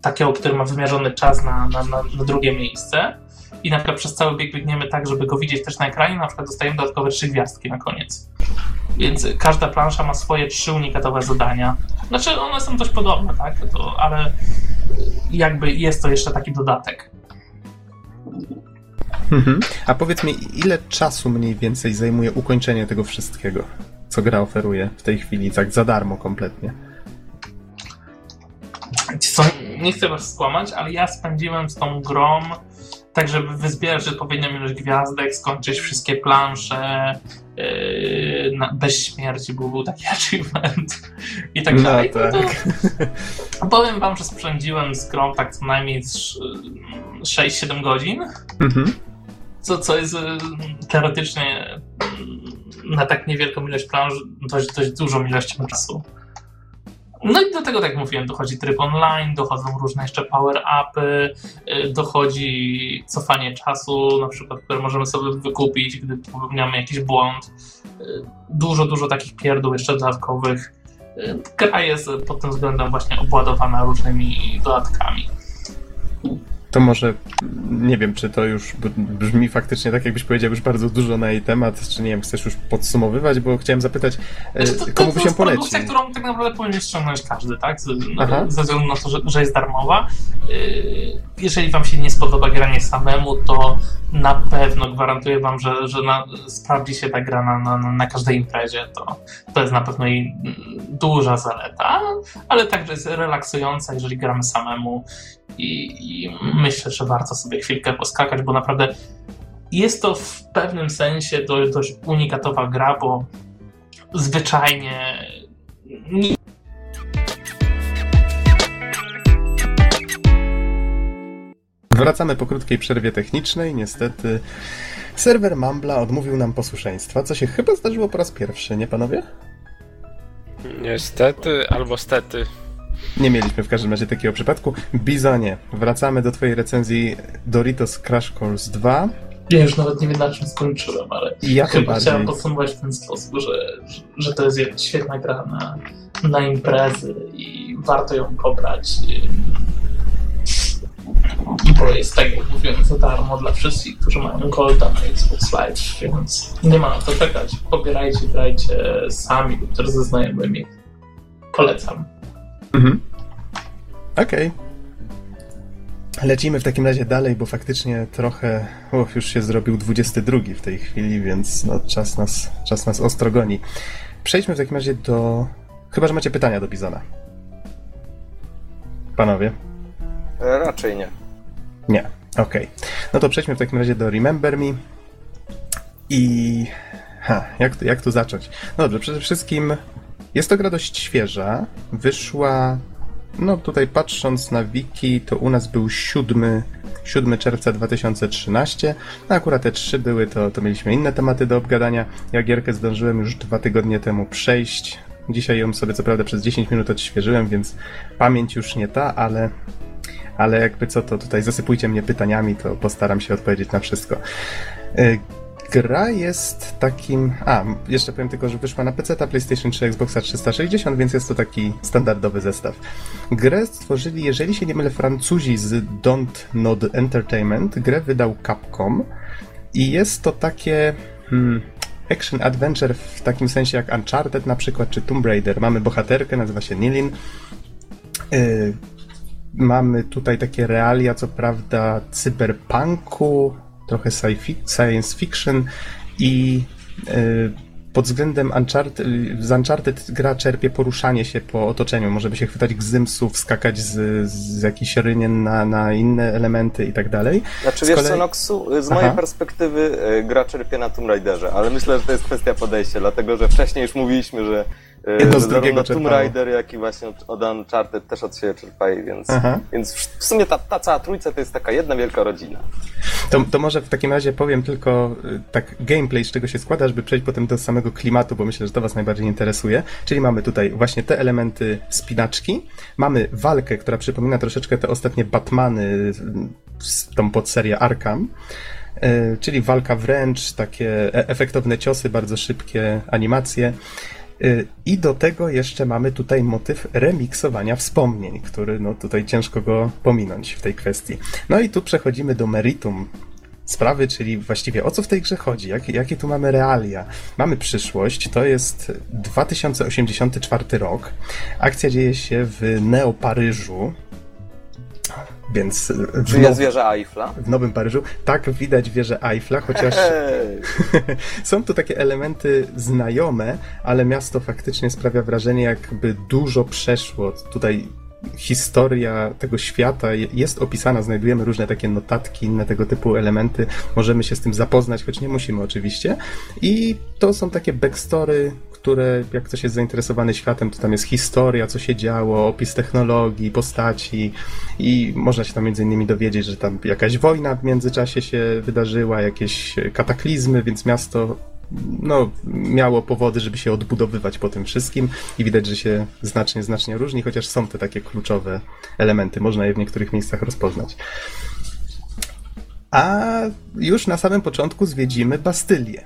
Speaker 2: takiego, który ma wymierzony czas na, na, na, na drugie miejsce, i na przykład przez cały bieg biegniemy tak, żeby go widzieć też na ekranie, na przykład dostajemy dodatkowe trzy gwiazdki na koniec. Więc każda plansza ma swoje trzy unikatowe zadania. Znaczy, one są dość podobne, tak? To, ale jakby jest to jeszcze taki dodatek.
Speaker 1: Mhm. A powiedz mi, ile czasu mniej więcej zajmuje ukończenie tego wszystkiego, co gra oferuje w tej chwili, tak za darmo kompletnie?
Speaker 2: Co, nie chcę was skłamać, ale ja spędziłem z tą grą tak żeby wyzbierać odpowiednią ilość gwiazdek, skończyć wszystkie plansze yy, na, bez śmierci, bo był taki [laughs] achievement i tak no, dalej. Tak. To, powiem wam, że spędziłem z grą tak co najmniej 6-7 godzin, mhm. co, co jest yy, teoretycznie yy, na tak niewielką ilość planż dość, dość dużą ilością czasu. No i do tego, tak jak mówiłem, dochodzi tryb online, dochodzą różne jeszcze power-upy, y, dochodzi cofanie czasu, na przykład, które możemy sobie wykupić, gdy popełniamy jakiś błąd. Y, dużo, dużo takich pierdół jeszcze dodatkowych. Y, gra jest pod tym względem właśnie obładowana różnymi dodatkami.
Speaker 1: To może, nie wiem, czy to już brzmi faktycznie tak, jakbyś powiedział już bardzo dużo na jej temat, czy nie wiem, chcesz już podsumowywać, bo chciałem zapytać, e, znaczy, to, to, komu by się poleci? To
Speaker 2: jest którą tak naprawdę powinien ściągnąć każdy, tak? Z, no, ze względu na to, że, że jest darmowa. E, jeżeli wam się nie spodoba granie samemu, to na pewno gwarantuję wam, że, że na, sprawdzi się ta gra na, na, na każdej imprezie. To, to jest na pewno jej duża zaleta, ale także jest relaksująca, jeżeli gramy samemu i, i myślę, że warto sobie chwilkę poskakać, bo naprawdę jest to w pewnym sensie dość, dość unikatowa gra, bo zwyczajnie nie
Speaker 1: Wracamy po krótkiej przerwie technicznej. Niestety serwer Mambla odmówił nam posłuszeństwa, co się chyba zdarzyło po raz pierwszy, nie panowie?
Speaker 3: Niestety albo stety.
Speaker 1: Nie mieliśmy w każdym razie takiego przypadku. Bizonie, wracamy do twojej recenzji Doritos Crash Course 2.
Speaker 2: Ja już nawet nie wiem na czym skończyłem, ale
Speaker 1: ja
Speaker 2: chyba chciałem podsumować w ten sposób, że, że to jest świetna gra na, na imprezy i warto ją pobrać bo jest tak jak mówiłem za darmo dla wszystkich, którzy mają Golda na Xbox Live, więc nie ma na to czekać. Pobierajcie, grajcie sami lub też ze znajomymi. Polecam. Mhm.
Speaker 1: Okej. Okay. Lecimy w takim razie dalej, bo faktycznie trochę uf, już się zrobił 22 w tej chwili, więc no, czas, nas, czas nas ostro goni. Przejdźmy w takim razie do... Chyba, że macie pytania do Bizona. Panowie.
Speaker 4: E, raczej nie.
Speaker 1: Nie, okej. Okay. No to przejdźmy w takim razie do Remember Me. I... Ha, jak, jak tu zacząć? No dobrze, przede wszystkim jest to gra dość świeża. Wyszła... No tutaj patrząc na wiki, to u nas był 7, 7 czerwca 2013. No akurat te trzy były, to, to mieliśmy inne tematy do obgadania. Ja gierkę zdążyłem już dwa tygodnie temu przejść. Dzisiaj ją sobie co prawda przez 10 minut odświeżyłem, więc pamięć już nie ta, ale ale jakby co, to tutaj zasypujcie mnie pytaniami, to postaram się odpowiedzieć na wszystko. Gra jest takim. A, jeszcze powiem tylko, że wyszła na PC, PlayStation 3, Xboxa 360, więc jest to taki standardowy zestaw. Grę stworzyli, jeżeli się nie mylę, Francuzi z Don't Nod Entertainment. Grę wydał Capcom i jest to takie. Hmm, action adventure w takim sensie jak Uncharted na przykład, czy Tomb Raider. Mamy bohaterkę, nazywa się Nilin. E, mamy tutaj takie realia, co prawda, cyberpunku, trochę science fiction i yy, pod względem Uncharted, z Uncharted gra czerpie poruszanie się po otoczeniu. Może by się chwytać gzymsów, skakać z, z jakichś rynien na, na inne elementy i tak dalej.
Speaker 4: Znaczy z wiesz kolei... co, Noxu, z mojej Aha. perspektywy y, gra czerpie na Tomb Raiderze, ale myślę, że to jest kwestia podejścia, dlatego że wcześniej już mówiliśmy, że Jedno z drugiego Tomb Raider, jak i właśnie od Uncharted też od siebie czerpali, więc, więc w sumie ta, ta cała trójca to jest taka jedna wielka rodzina.
Speaker 1: To, to może w takim razie powiem tylko y, tak gameplay, z czego się składa, żeby przejść potem do samego klimatu, bo myślę, że to was najbardziej interesuje. Czyli mamy tutaj właśnie te elementy spinaczki, mamy walkę, która przypomina troszeczkę te ostatnie Batmany tą podserię Arkham, y, czyli walka wręcz, takie e, efektowne ciosy, bardzo szybkie animacje. Y, I do tego jeszcze mamy tutaj motyw remiksowania wspomnień, który no tutaj ciężko go pominąć w tej kwestii. No i tu przechodzimy do meritum sprawy, czyli właściwie o co w tej grze chodzi, jakie, jakie tu mamy realia. Mamy przyszłość, to jest 2084 rok. Akcja dzieje się w Neo-Paryżu, więc
Speaker 4: Czy jest wieża Eiffla?
Speaker 1: W Nowym Paryżu. Tak, widać wieżę Eiffla, chociaż [laughs] są tu takie elementy znajome, ale miasto faktycznie sprawia wrażenie, jakby dużo przeszło. Tutaj historia tego świata jest opisana, znajdujemy różne takie notatki, inne tego typu elementy, możemy się z tym zapoznać, choć nie musimy oczywiście. I to są takie backstory, które jak ktoś jest zainteresowany światem, to tam jest historia, co się działo, opis technologii, postaci i można się tam między innymi dowiedzieć, że tam jakaś wojna w międzyczasie się wydarzyła, jakieś kataklizmy, więc miasto no, miało powody, żeby się odbudowywać po tym wszystkim i widać, że się znacznie, znacznie różni, chociaż są te takie kluczowe elementy, można je w niektórych miejscach rozpoznać. A już na samym początku zwiedzimy Bastylię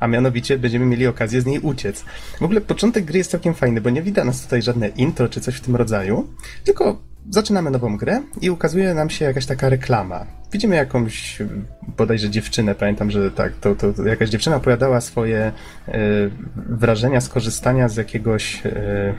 Speaker 1: a mianowicie będziemy mieli okazję z niej uciec. W ogóle początek gry jest całkiem fajny, bo nie widać nas tutaj żadne intro czy coś w tym rodzaju, tylko zaczynamy nową grę i ukazuje nam się jakaś taka reklama. Widzimy jakąś bodajże dziewczynę, pamiętam, że tak, to, to, to jakaś dziewczyna opowiadała swoje y, wrażenia skorzystania z jakiegoś y,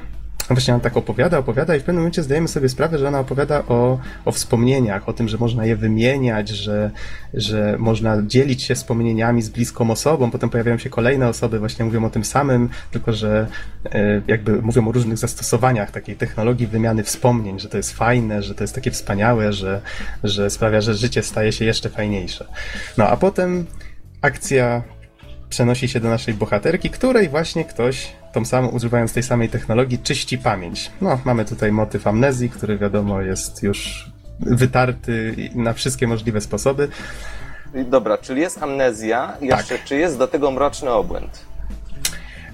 Speaker 1: no właśnie on tak opowiada, opowiada i w pewnym momencie zdajemy sobie sprawę, że ona opowiada o, o wspomnieniach, o tym, że można je wymieniać, że, że można dzielić się wspomnieniami z bliską osobą. Potem pojawiają się kolejne osoby, właśnie mówią o tym samym, tylko że e, jakby mówią o różnych zastosowaniach takiej technologii wymiany wspomnień, że to jest fajne, że to jest takie wspaniałe, że, że sprawia, że życie staje się jeszcze fajniejsze. No a potem akcja przenosi się do naszej bohaterki, której właśnie ktoś, tą samą, używając tej samej technologii, czyści pamięć. No, mamy tutaj motyw amnezji, który wiadomo jest już wytarty na wszystkie możliwe sposoby.
Speaker 4: Dobra, czyli jest amnezja, jeszcze tak. czy jest do tego mroczny obłęd?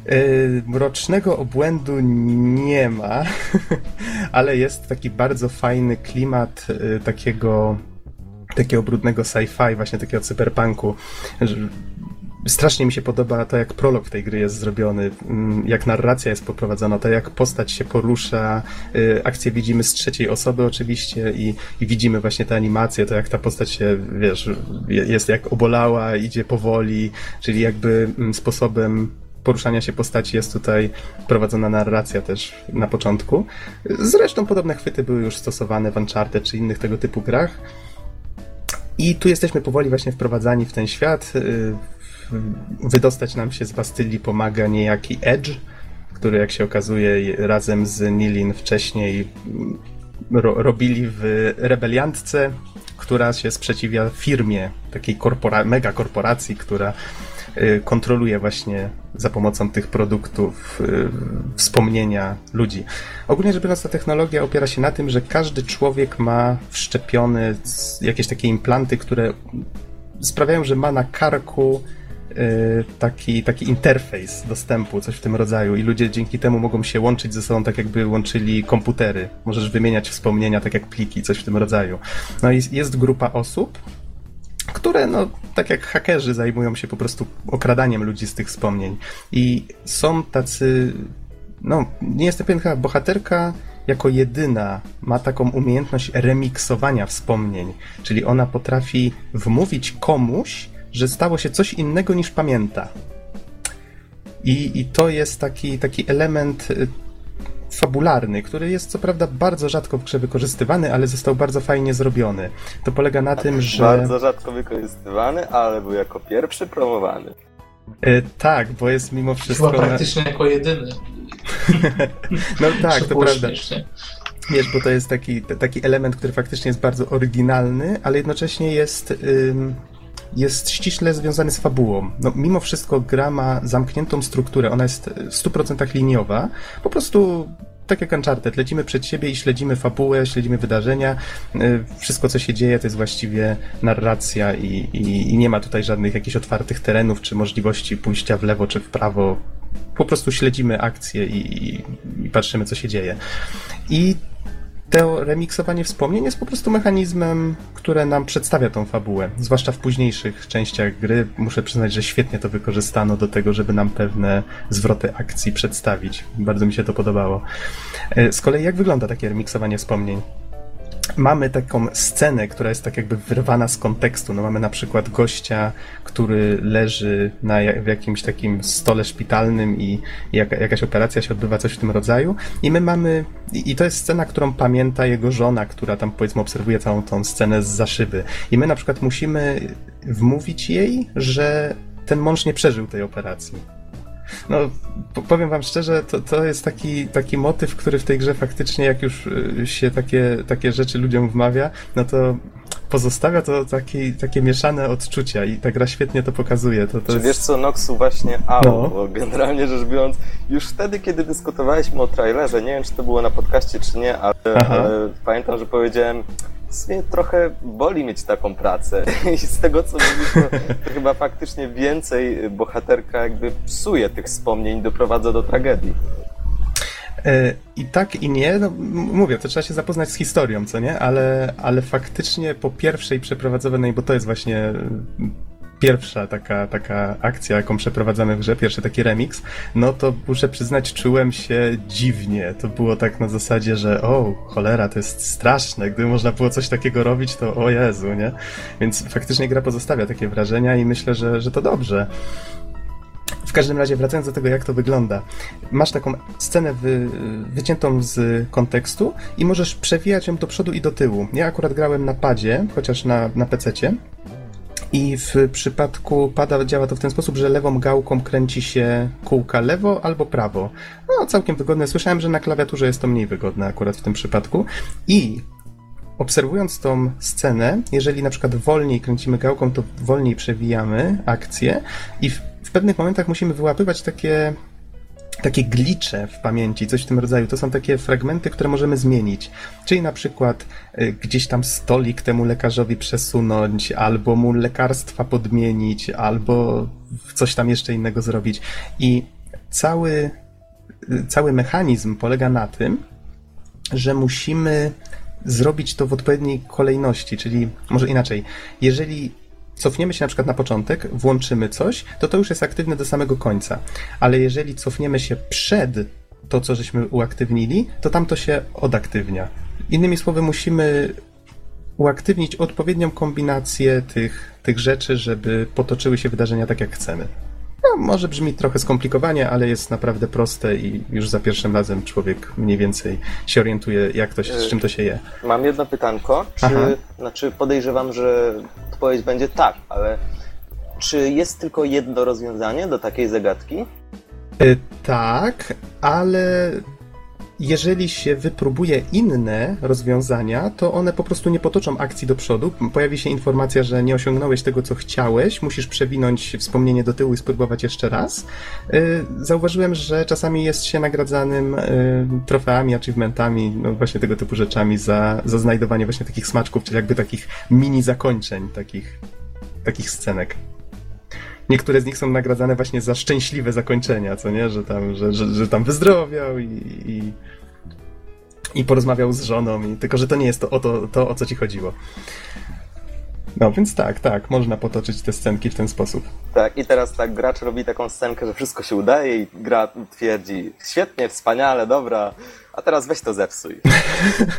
Speaker 1: Yy, mrocznego obłędu nie ma, [laughs] ale jest taki bardzo fajny klimat yy, takiego takiego brudnego sci-fi, właśnie takiego cyberpunku, strasznie mi się podoba to, jak prolog tej gry jest zrobiony, mm, jak narracja jest poprowadzona, to jak postać się porusza, y, akcje widzimy z trzeciej osoby oczywiście i, i widzimy właśnie te animacje, to jak ta postać się, wiesz, jest jak obolała, idzie powoli, czyli jakby mm, sposobem poruszania się postaci jest tutaj prowadzona narracja też na początku. Zresztą podobne chwyty były już stosowane w Uncharted czy innych tego typu grach. I tu jesteśmy powoli właśnie wprowadzani w ten świat. Wydostać nam się z Bastylii pomaga niejaki Edge, który jak się okazuje razem z Nilin wcześniej ro robili w rebeliantce, która się sprzeciwia firmie, takiej korpora mega korporacji, która y, kontroluje właśnie za pomocą tych produktów y, wspomnienia ludzi. Ogólnie rzecz biorąc, ta technologia opiera się na tym, że każdy człowiek ma wszczepione jakieś takie implanty, które sprawiają, że ma na karku taki, taki interfejs dostępu, coś w tym rodzaju i ludzie dzięki temu mogą się łączyć ze sobą tak jakby łączyli komputery. Możesz wymieniać wspomnienia tak jak pliki, coś w tym rodzaju. No i jest grupa osób, które, no, tak jak hakerzy, zajmują się po prostu okradaniem ludzi z tych wspomnień. I są tacy, no, nie jestem pewien, chyba bohaterka jako jedyna ma taką umiejętność remiksowania wspomnień, czyli ona potrafi wmówić komuś, że stało się coś innego niż pamięta. I, i to jest taki, taki element y, fabularny, który jest co prawda bardzo rzadko w grze wykorzystywany, ale został bardzo fajnie zrobiony. To polega na tym, że...
Speaker 4: Bardzo rzadko wykorzystywany, ale był jako pierwszy promowany.
Speaker 1: E, tak, bo jest mimo wszystko...
Speaker 2: Chyba praktycznie na... jako jedyny. [laughs]
Speaker 1: no tak, to prawda. Wiesz, bo to jest taki, taki element, który faktycznie jest bardzo oryginalny, ale jednocześnie jest... Ym jest ściśle związany z fabułą. No, mimo wszystko gra ma zamkniętą strukturę, ona jest w 100% liniowa. Po prostu tak jak Uncharted, lecimy przed siebie i śledzimy fabułę, śledzimy wydarzenia. Y, wszystko, co się dzieje, to jest właściwie narracja i, i, i nie ma tutaj żadnych jakichś otwartych terenów, czy możliwości pójścia w lewo, czy w prawo. Po prostu śledzimy akcję i, i patrzymy, co się dzieje. I to remiksowanie wspomnień jest po prostu mechanizmem, które nam przedstawia tą fabułę. Zwłaszcza w późniejszych częściach gry muszę przyznać, że świetnie to wykorzystano do tego, żeby nam pewne zwroty akcji przedstawić. Bardzo mi się to podobało. E, z kolei jak wygląda takie remiksowanie wspomnień? Mamy taką scenę, która jest tak jakby wyrwana z kontekstu. No mamy na przykład gościa, który leży na, w jakimś takim stole szpitalnym i jak, jakaś operacja się odbywa, coś w tym rodzaju. I my mamy, i, i to jest scena, którą pamięta jego żona, która tam powiedzmy obserwuje całą tą scenę z zaszyby. I my na przykład musimy wmówić jej, że ten mąż nie przeżył tej operacji. No, powiem wam szczerze, to, to jest taki, taki motyw, który w tej grze faktycznie, jak już y, się takie, takie rzeczy ludziom wmawia, no to pozostawia to takie, takie mieszane odczucia i ta gra świetnie to pokazuje. To, to
Speaker 4: Czy
Speaker 1: jest...
Speaker 4: wiesz co, Noxu właśnie au, no. bo generalnie rzecz biorąc, już wtedy, kiedy dyskutowaliśmy o trailerze, nie wiem, czy to było na podcaście, czy nie, ale, ale pamiętam, że powiedziałem, mnie trochę boli mieć taką pracę. [laughs] I z tego, co mówisz, to, to chyba faktycznie więcej bohaterka jakby psuje tych wspomnień, doprowadza do tragedii.
Speaker 1: E, I tak i nie, no, mówię, to trzeba się zapoznać z historią, co nie? Ale, ale faktycznie po pierwszej przeprowadzonej, bo to jest właśnie pierwsza taka, taka akcja, jaką przeprowadzamy w grze, pierwszy taki remix, no to muszę przyznać, czułem się dziwnie. To było tak na zasadzie, że o, cholera, to jest straszne. Gdyby można było coś takiego robić, to o Jezu, nie? Więc faktycznie gra pozostawia takie wrażenia i myślę, że, że to dobrze. W każdym razie, wracając do tego, jak to wygląda. Masz taką scenę wy, wyciętą z kontekstu i możesz przewijać ją do przodu i do tyłu. Ja akurat grałem na padzie, chociaż na, na PC-cie. I w przypadku pada działa to w ten sposób, że lewą gałką kręci się kółka lewo albo prawo. No, całkiem wygodne. Słyszałem, że na klawiaturze jest to mniej wygodne akurat w tym przypadku. I obserwując tą scenę, jeżeli na przykład wolniej kręcimy gałką, to wolniej przewijamy akcję i w, w pewnych momentach musimy wyłapywać takie takie glicze w pamięci, coś w tym rodzaju. To są takie fragmenty, które możemy zmienić. Czyli na przykład y, gdzieś tam stolik temu lekarzowi przesunąć, albo mu lekarstwa podmienić, albo coś tam jeszcze innego zrobić. I cały, y, cały mechanizm polega na tym, że musimy zrobić to w odpowiedniej kolejności, czyli może inaczej. Jeżeli cofniemy się na przykład na początek, włączymy coś, to to już jest aktywne do samego końca. Ale jeżeli cofniemy się przed to, co żeśmy uaktywnili, to tam to się odaktywnia. Innymi słowy, musimy uaktywnić odpowiednią kombinację tych, tych rzeczy, żeby potoczyły się wydarzenia tak, jak chcemy. No, może brzmi trochę skomplikowanie, ale jest naprawdę proste i już za pierwszym razem człowiek mniej więcej się orientuje, jak to, z czym to się je.
Speaker 4: Mam jedno pytanko. Czy, znaczy podejrzewam, że odpowiedź będzie tak, ale czy jest tylko jedno rozwiązanie do takiej zagadki?
Speaker 1: Y, tak, ale jeżeli się wypróbuje inne rozwiązania, to one po prostu nie potoczą akcji do przodu. Pojawi się informacja, że nie osiągnąłeś tego, co chciałeś, musisz przewinąć wspomnienie do tyłu i spróbować jeszcze raz. Y, zauważyłem, że czasami jest się nagradzanym y, trofeami, achievementami, no właśnie tego typu rzeczami za, za znajdowanie właśnie takich smaczków, czyli jakby takich mini zakończeń, takich, takich scenek niektóre z nich są nagradzane właśnie za szczęśliwe zakończenia, co nie? Że tam, że, że, że tam wyzdrowiał i, i, i porozmawiał z żoną, i, tylko że to nie jest to o, to, to, o co ci chodziło. No, więc tak, tak, można potoczyć te scenki w ten sposób.
Speaker 4: Tak, i teraz tak gracz robi taką scenkę, że wszystko się udaje i gra twierdzi, świetnie, wspaniale, dobra, a teraz weź to zepsuj.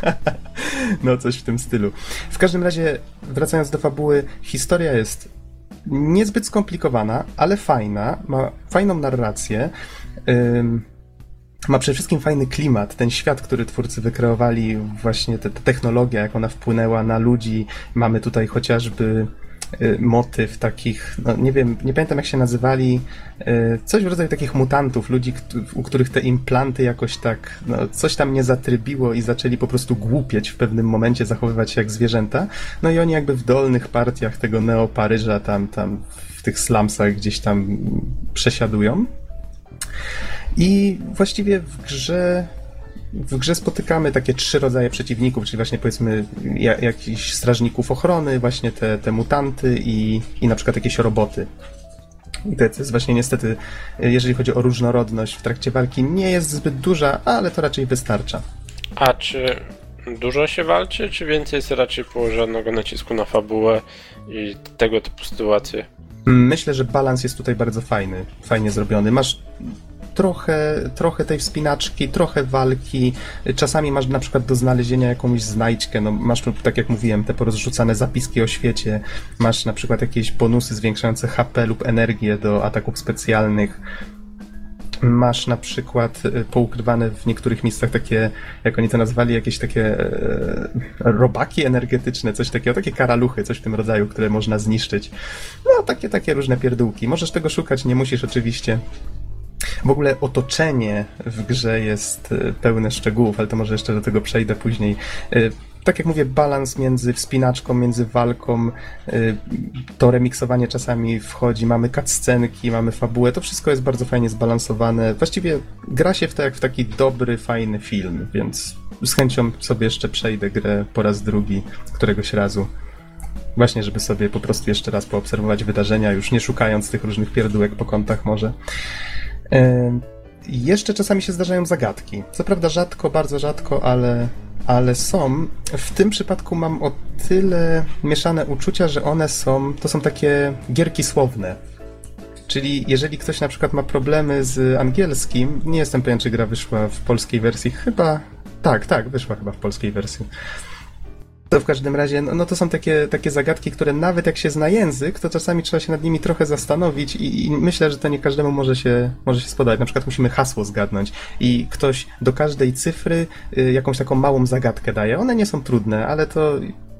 Speaker 4: [laughs]
Speaker 1: no, coś w tym stylu. W każdym razie, wracając do fabuły, historia jest niezbyt skomplikowana, ale fajna, ma fajną narrację. ma przede wszystkim fajny klimat, ten świat, który twórcy wykreowali, właśnie ta technologia, jak ona wpłynęła na ludzi. Mamy tutaj chociażby motyw takich, no nie wiem, nie pamiętam jak się nazywali, y, coś w rodzaju takich mutantów, ludzi, u których te implanty jakoś tak, no, coś tam nie zatrybiło i zaczęli po prostu głupieć w pewnym momencie, zachowywać się jak zwierzęta. No i oni jakby w dolnych partiach tego Neo-Paryża tam, tam w tych slumsach gdzieś tam przesiadują. I właściwie w grze w grze spotykamy takie trzy rodzaje przeciwników, czyli właśnie powiedzmy jakichś strażników ochrony, właśnie te, te mutanty i, i na przykład jakieś roboty. I to jest właśnie niestety, jeżeli chodzi o różnorodność w trakcie walki, nie jest zbyt duża, ale to raczej wystarcza.
Speaker 3: A czy dużo się walczy, czy więcej jest raczej położonego nacisku na fabułę i tego typu sytuacje?
Speaker 1: Myślę, że balans jest tutaj bardzo fajny, fajnie zrobiony. Masz trochę, trochę tej wspinaczki, trochę walki. Czasami masz na przykład do znalezienia jakąś znajdźkę, no masz tak jak mówiłem, te porozrzucane zapiski o świecie, masz na przykład jakieś bonusy zwiększające HP lub energię do ataków specjalnych. Masz na przykład y, poukrywane w niektórych miejscach takie, jak oni to nazwali, jakieś takie e, robaki energetyczne, coś takiego, takie karaluchy, coś w tym rodzaju, które można zniszczyć. No, takie, takie różne pierdółki. Możesz tego szukać, nie musisz oczywiście. W ogóle otoczenie w grze jest e, pełne szczegółów, ale to może jeszcze do tego przejdę później. E, tak jak mówię, balans między wspinaczką, między walką, e, to remiksowanie czasami wchodzi, mamy cutscenki, mamy fabułę, to wszystko jest bardzo fajnie zbalansowane. Właściwie gra się w to jak w taki dobry, fajny film, więc z chęcią sobie jeszcze przejdę grę po raz drugi, któregoś razu. Właśnie, żeby sobie po prostu jeszcze raz poobserwować wydarzenia, już nie szukając tych różnych pierdółek po kątach może. Jeszcze czasami się zdarzają zagadki. Co prawda rzadko, bardzo rzadko, ale, ale są. W tym przypadku mam o tyle mieszane uczucia, że one są. To są takie gierki słowne. Czyli jeżeli ktoś na przykład ma problemy z angielskim, nie jestem pewien, czy gra wyszła w polskiej wersji, chyba. Tak, tak, wyszła chyba w polskiej wersji. To w każdym razie, no, no, to są takie, takie zagadki, które nawet jak się zna język, to czasami trzeba się nad nimi trochę zastanowić i, i, myślę, że to nie każdemu może się, może się spodobać. Na przykład musimy hasło zgadnąć i ktoś do każdej cyfry y, jakąś taką małą zagadkę daje. One nie są trudne, ale to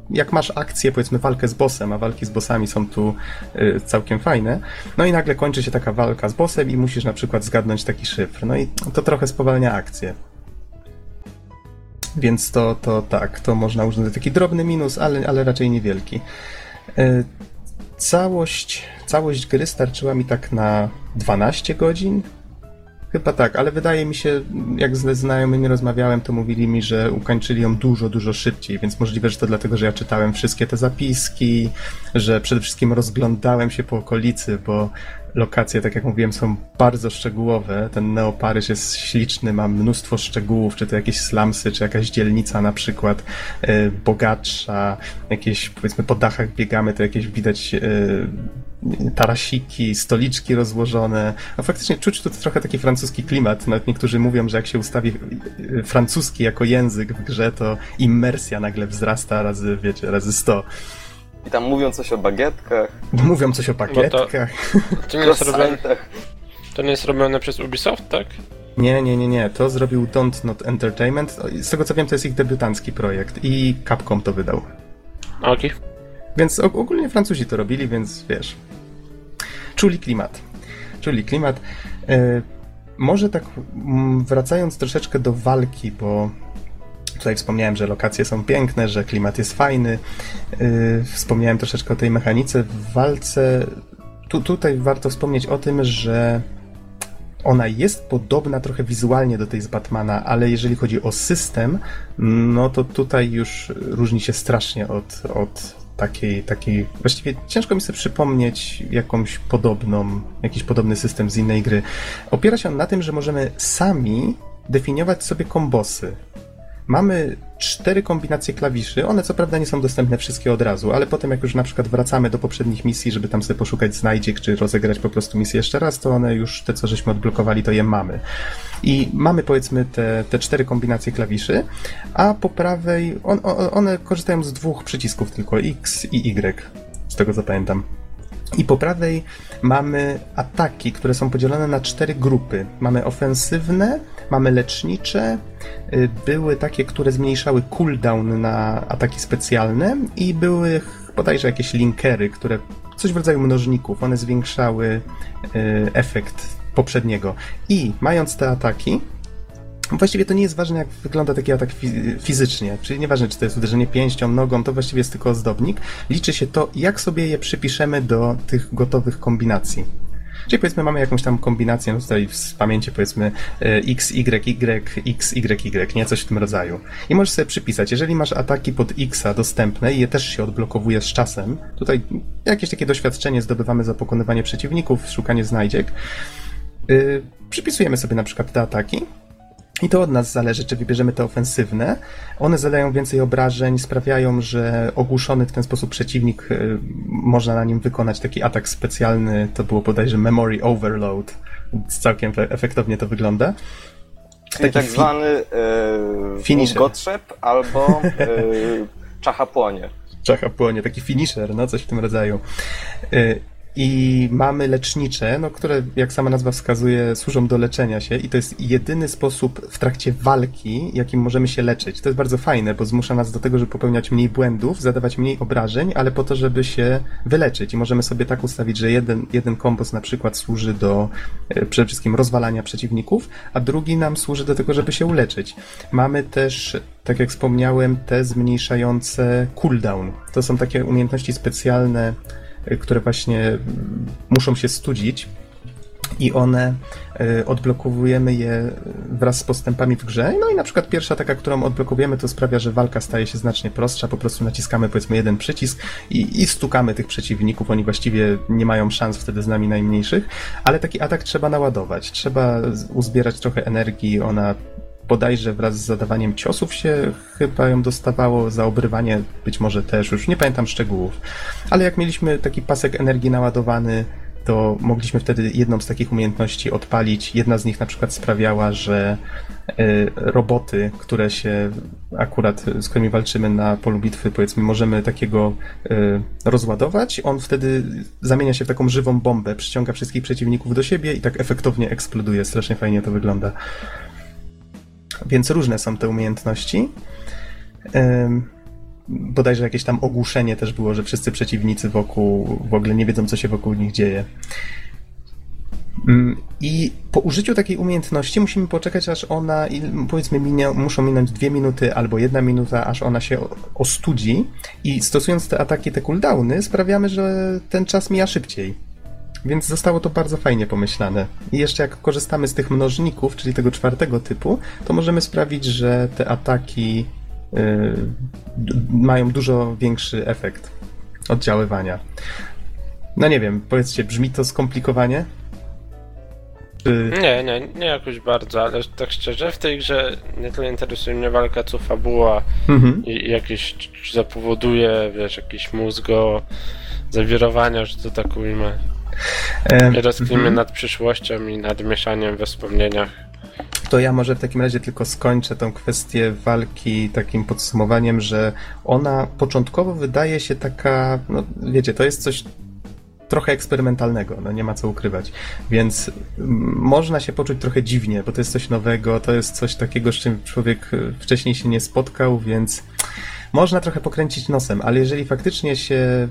Speaker 1: jak masz akcję, powiedzmy walkę z bossem, a walki z bossami są tu y, całkiem fajne, no i nagle kończy się taka walka z bossem i musisz na przykład zgadnąć taki szyfr. No i to trochę spowalnia akcję. Więc to, to tak, to można uznać za taki drobny minus, ale, ale raczej niewielki. E, całość, całość gry starczyła mi tak na 12 godzin. Chyba tak, ale wydaje mi się, jak ze znajomymi rozmawiałem, to mówili mi, że ukończyli ją dużo, dużo szybciej, więc możliwe, że to dlatego, że ja czytałem wszystkie te zapiski, że przede wszystkim rozglądałem się po okolicy, bo lokacje, tak jak mówiłem, są bardzo szczegółowe. Ten Neo Paryż jest śliczny, ma mnóstwo szczegółów, czy to jakieś slumsy, czy jakaś dzielnica na przykład e, bogatsza, jakieś powiedzmy po dachach biegamy, to jakieś widać e, tarasiki, stoliczki rozłożone. No faktycznie czuć tu trochę taki francuski klimat. Nawet niektórzy mówią, że jak się ustawi e, francuski jako język w grze, to immersja nagle wzrasta razy, wiecie, razy sto.
Speaker 4: I tam mówią coś o bagietkach.
Speaker 1: Mówią coś o bagietkach.
Speaker 3: To, to, nie jest robione, to nie jest robione przez Ubisoft, tak?
Speaker 1: Nie, nie, nie, nie. To zrobił Don't Not Entertainment. Z tego co wiem, to jest ich debiutancki projekt i Capcom to wydał.
Speaker 3: Okej. Okay.
Speaker 1: Więc ogólnie Francuzi to robili, więc wiesz. Czuli klimat. Czuli klimat. Yy, może tak mm, wracając troszeczkę do walki, bo Tutaj wspomniałem, że lokacje są piękne, że klimat jest fajny. Yy, wspomniałem troszeczkę o tej mechanice. W walce tu, tutaj warto wspomnieć o tym, że ona jest podobna trochę wizualnie do tej z Batmana, ale jeżeli chodzi o system, no to tutaj już różni się strasznie od, od takiej, takiej. Właściwie ciężko mi sobie przypomnieć jakąś podobną, jakiś podobny system z innej gry. Opiera się on na tym, że możemy sami definiować sobie kombosy. Mamy cztery kombinacje klawiszy. One co prawda nie są dostępne wszystkie od razu, ale potem jak już na przykład wracamy do poprzednich misji, żeby tam sobie poszukać znajdziek, czy rozegrać po prostu misję jeszcze raz, to one już, te co żeśmy odblokowali, to je mamy. I mamy powiedzmy te, te cztery kombinacje klawiszy, a po prawej on, one korzystają z dwóch przycisków tylko, X i Y, z tego co pamiętam. I po prawej mamy ataki, które są podzielone na cztery grupy. Mamy ofensywne, mamy lecznicze, y, były takie, które zmniejszały cooldown na ataki specjalne i były bodajże jakieś linkery, które coś w rodzaju mnożników, one zwiększały y, efekt poprzedniego. I mając te ataki, Właściwie to nie jest ważne, jak wygląda taki atak fizycznie, czyli nieważne, czy to jest uderzenie pięścią, nogą, to właściwie jest tylko ozdobnik. Liczy się to, jak sobie je przypiszemy do tych gotowych kombinacji. Czyli powiedzmy mamy jakąś tam kombinację, no tutaj z pamięci powiedzmy e, x, y, y, x, y, y, nie? Coś w tym rodzaju. I możesz sobie przypisać, jeżeli masz ataki pod xa dostępne i je też się odblokowuje z czasem, tutaj jakieś takie doświadczenie zdobywamy za pokonywanie przeciwników, szukanie znajdziek, yy, przypisujemy sobie na przykład te ataki i to od nas zależy, czy wybierzemy te ofensywne. One zadają więcej obrażeń, sprawiają, że ogłuszony w ten sposób przeciwnik y, można na nim wykonać taki atak specjalny. To było bodajże Memory Overload. Całkiem efektownie to wygląda.
Speaker 4: Czyli taki tak zwany e, finisher. albo e, [laughs] czacha płonie.
Speaker 1: Czacha płonie, taki finisher, no coś w tym rodzaju. E, i mamy lecznicze, no, które, jak sama nazwa wskazuje, służą do leczenia się i to jest jedyny sposób w trakcie walki, jakim możemy się leczyć. To jest bardzo fajne, bo zmusza nas do tego, żeby popełniać mniej błędów, zadawać mniej obrażeń, ale po to, żeby się wyleczyć. I możemy sobie tak ustawić, że jeden, jeden kombos na przykład służy do e, przede wszystkim rozwalania przeciwników, a drugi nam służy do tego, żeby się uleczyć. Mamy też tak jak wspomniałem, te zmniejszające cooldown. To są takie umiejętności specjalne, które właśnie muszą się studzić i one e, odblokowujemy je wraz z postępami w grze. No i na przykład pierwsza taka, którą odblokowujemy, to sprawia, że walka staje się znacznie prostsza. Po prostu naciskamy powiedzmy jeden przycisk i, i stukamy tych przeciwników. Oni właściwie nie mają szans wtedy z nami najmniejszych, ale taki atak trzeba naładować. Trzeba uzbierać trochę energii. Ona bodajże wraz z zadawaniem ciosów się chyba ją dostawało, za obrywanie być może też, już nie pamiętam szczegółów. Ale jak mieliśmy taki pasek energii naładowany, to mogliśmy wtedy jedną z takich umiejętności odpalić. Jedna z nich na przykład sprawiała, że y, roboty, które się akurat, z którymi walczymy na polu bitwy, powiedzmy, możemy takiego y, rozładować. On wtedy zamienia się w taką żywą bombę, przyciąga wszystkich przeciwników do siebie i tak efektownie eksploduje. Strasznie fajnie to wygląda. Więc różne są te umiejętności. Bodajże jakieś tam ogłuszenie też było, że wszyscy przeciwnicy wokół w ogóle nie wiedzą, co się wokół nich dzieje. Mm, I po użyciu takiej umiejętności musimy poczekać, aż ona, powiedzmy, minie, muszą minąć dwie minuty albo jedna minuta, aż ona się ostudzi. I stosując te ataki, te cooldowny, sprawiamy, że ten czas mija szybciej. Więc zostało to bardzo fajnie pomyślane. I jeszcze jak korzystamy z tych mnożników, czyli tego czwartego typu, to możemy sprawić, że te ataki yy, mają dużo większy efekt oddziaływania. No nie wiem, powiedzcie, brzmi to skomplikowanie?
Speaker 3: Czy... Nie, nie, nie jakoś bardzo, ale tak szczerze, w tej grze nie tyle interesuje mnie walka, co fabuła mhm. i jakieś zapowoduje, wiesz, jakieś mózgo zawirowania, że to tak ujmę. I rozkminy mm. nad przyszłością i nad mieszaniem we wspomnieniach.
Speaker 1: To ja może w takim razie tylko skończę tą kwestię walki takim podsumowaniem, że ona początkowo wydaje się taka, no wiecie, to jest coś trochę eksperymentalnego, no nie ma co ukrywać. Więc można się poczuć trochę dziwnie, bo to jest coś nowego, to jest coś takiego, z czym człowiek wcześniej się nie spotkał, więc można trochę pokręcić nosem, ale jeżeli faktycznie się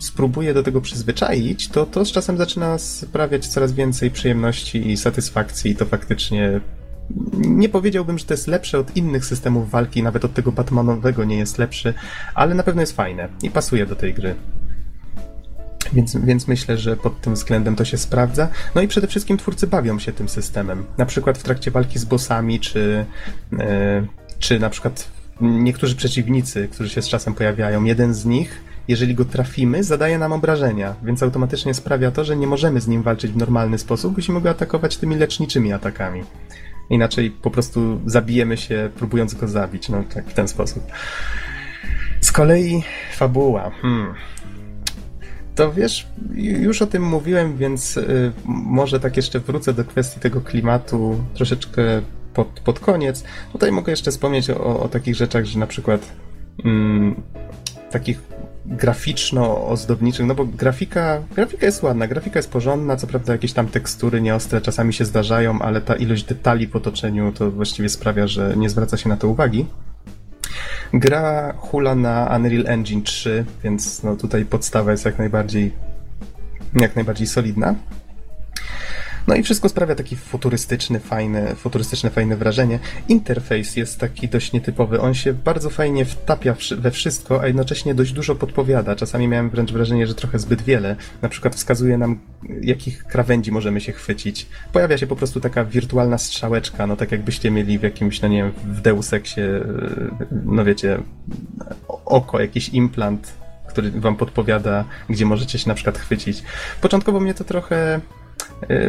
Speaker 1: spróbuję do tego przyzwyczaić, to to z czasem zaczyna sprawiać coraz więcej przyjemności i satysfakcji i to faktycznie nie powiedziałbym, że to jest lepsze od innych systemów walki, nawet od tego Batmanowego nie jest lepszy, ale na pewno jest fajne i pasuje do tej gry. Więc, więc myślę, że pod tym względem to się sprawdza. No i przede wszystkim twórcy bawią się tym systemem. Na przykład w trakcie walki z bossami, czy, yy, czy na przykład niektórzy przeciwnicy, którzy się z czasem pojawiają. Jeden z nich jeżeli go trafimy, zadaje nam obrażenia, więc automatycznie sprawia to, że nie możemy z nim walczyć w normalny sposób, musimy go atakować tymi leczniczymi atakami. Inaczej po prostu zabijemy się, próbując go zabić, no tak w ten sposób. Z kolei fabuła. Hmm. To wiesz, już o tym mówiłem, więc y, może tak jeszcze wrócę do kwestii tego klimatu troszeczkę pod, pod koniec. Tutaj mogę jeszcze wspomnieć o, o takich rzeczach, że na przykład mm, takich graficzno-ozdobniczych, no bo grafika, grafika jest ładna, grafika jest porządna, co prawda jakieś tam tekstury nieostre czasami się zdarzają, ale ta ilość detali w otoczeniu to właściwie sprawia, że nie zwraca się na to uwagi. Gra hula na Unreal Engine 3, więc no tutaj podstawa jest jak najbardziej jak najbardziej solidna. No i wszystko sprawia taki futurystyczny, fajny, futurystyczne, fajne wrażenie. Interfejs jest taki dość nietypowy. On się bardzo fajnie wtapia we wszystko, a jednocześnie dość dużo podpowiada. Czasami miałem wręcz wrażenie, że trochę zbyt wiele. Na przykład wskazuje nam, jakich krawędzi możemy się chwycić. Pojawia się po prostu taka wirtualna strzałeczka, no tak jakbyście mieli w jakimś, no nie wiem, w Deus Exie, no wiecie, oko, jakiś implant, który wam podpowiada, gdzie możecie się na przykład chwycić. Początkowo mnie to trochę E,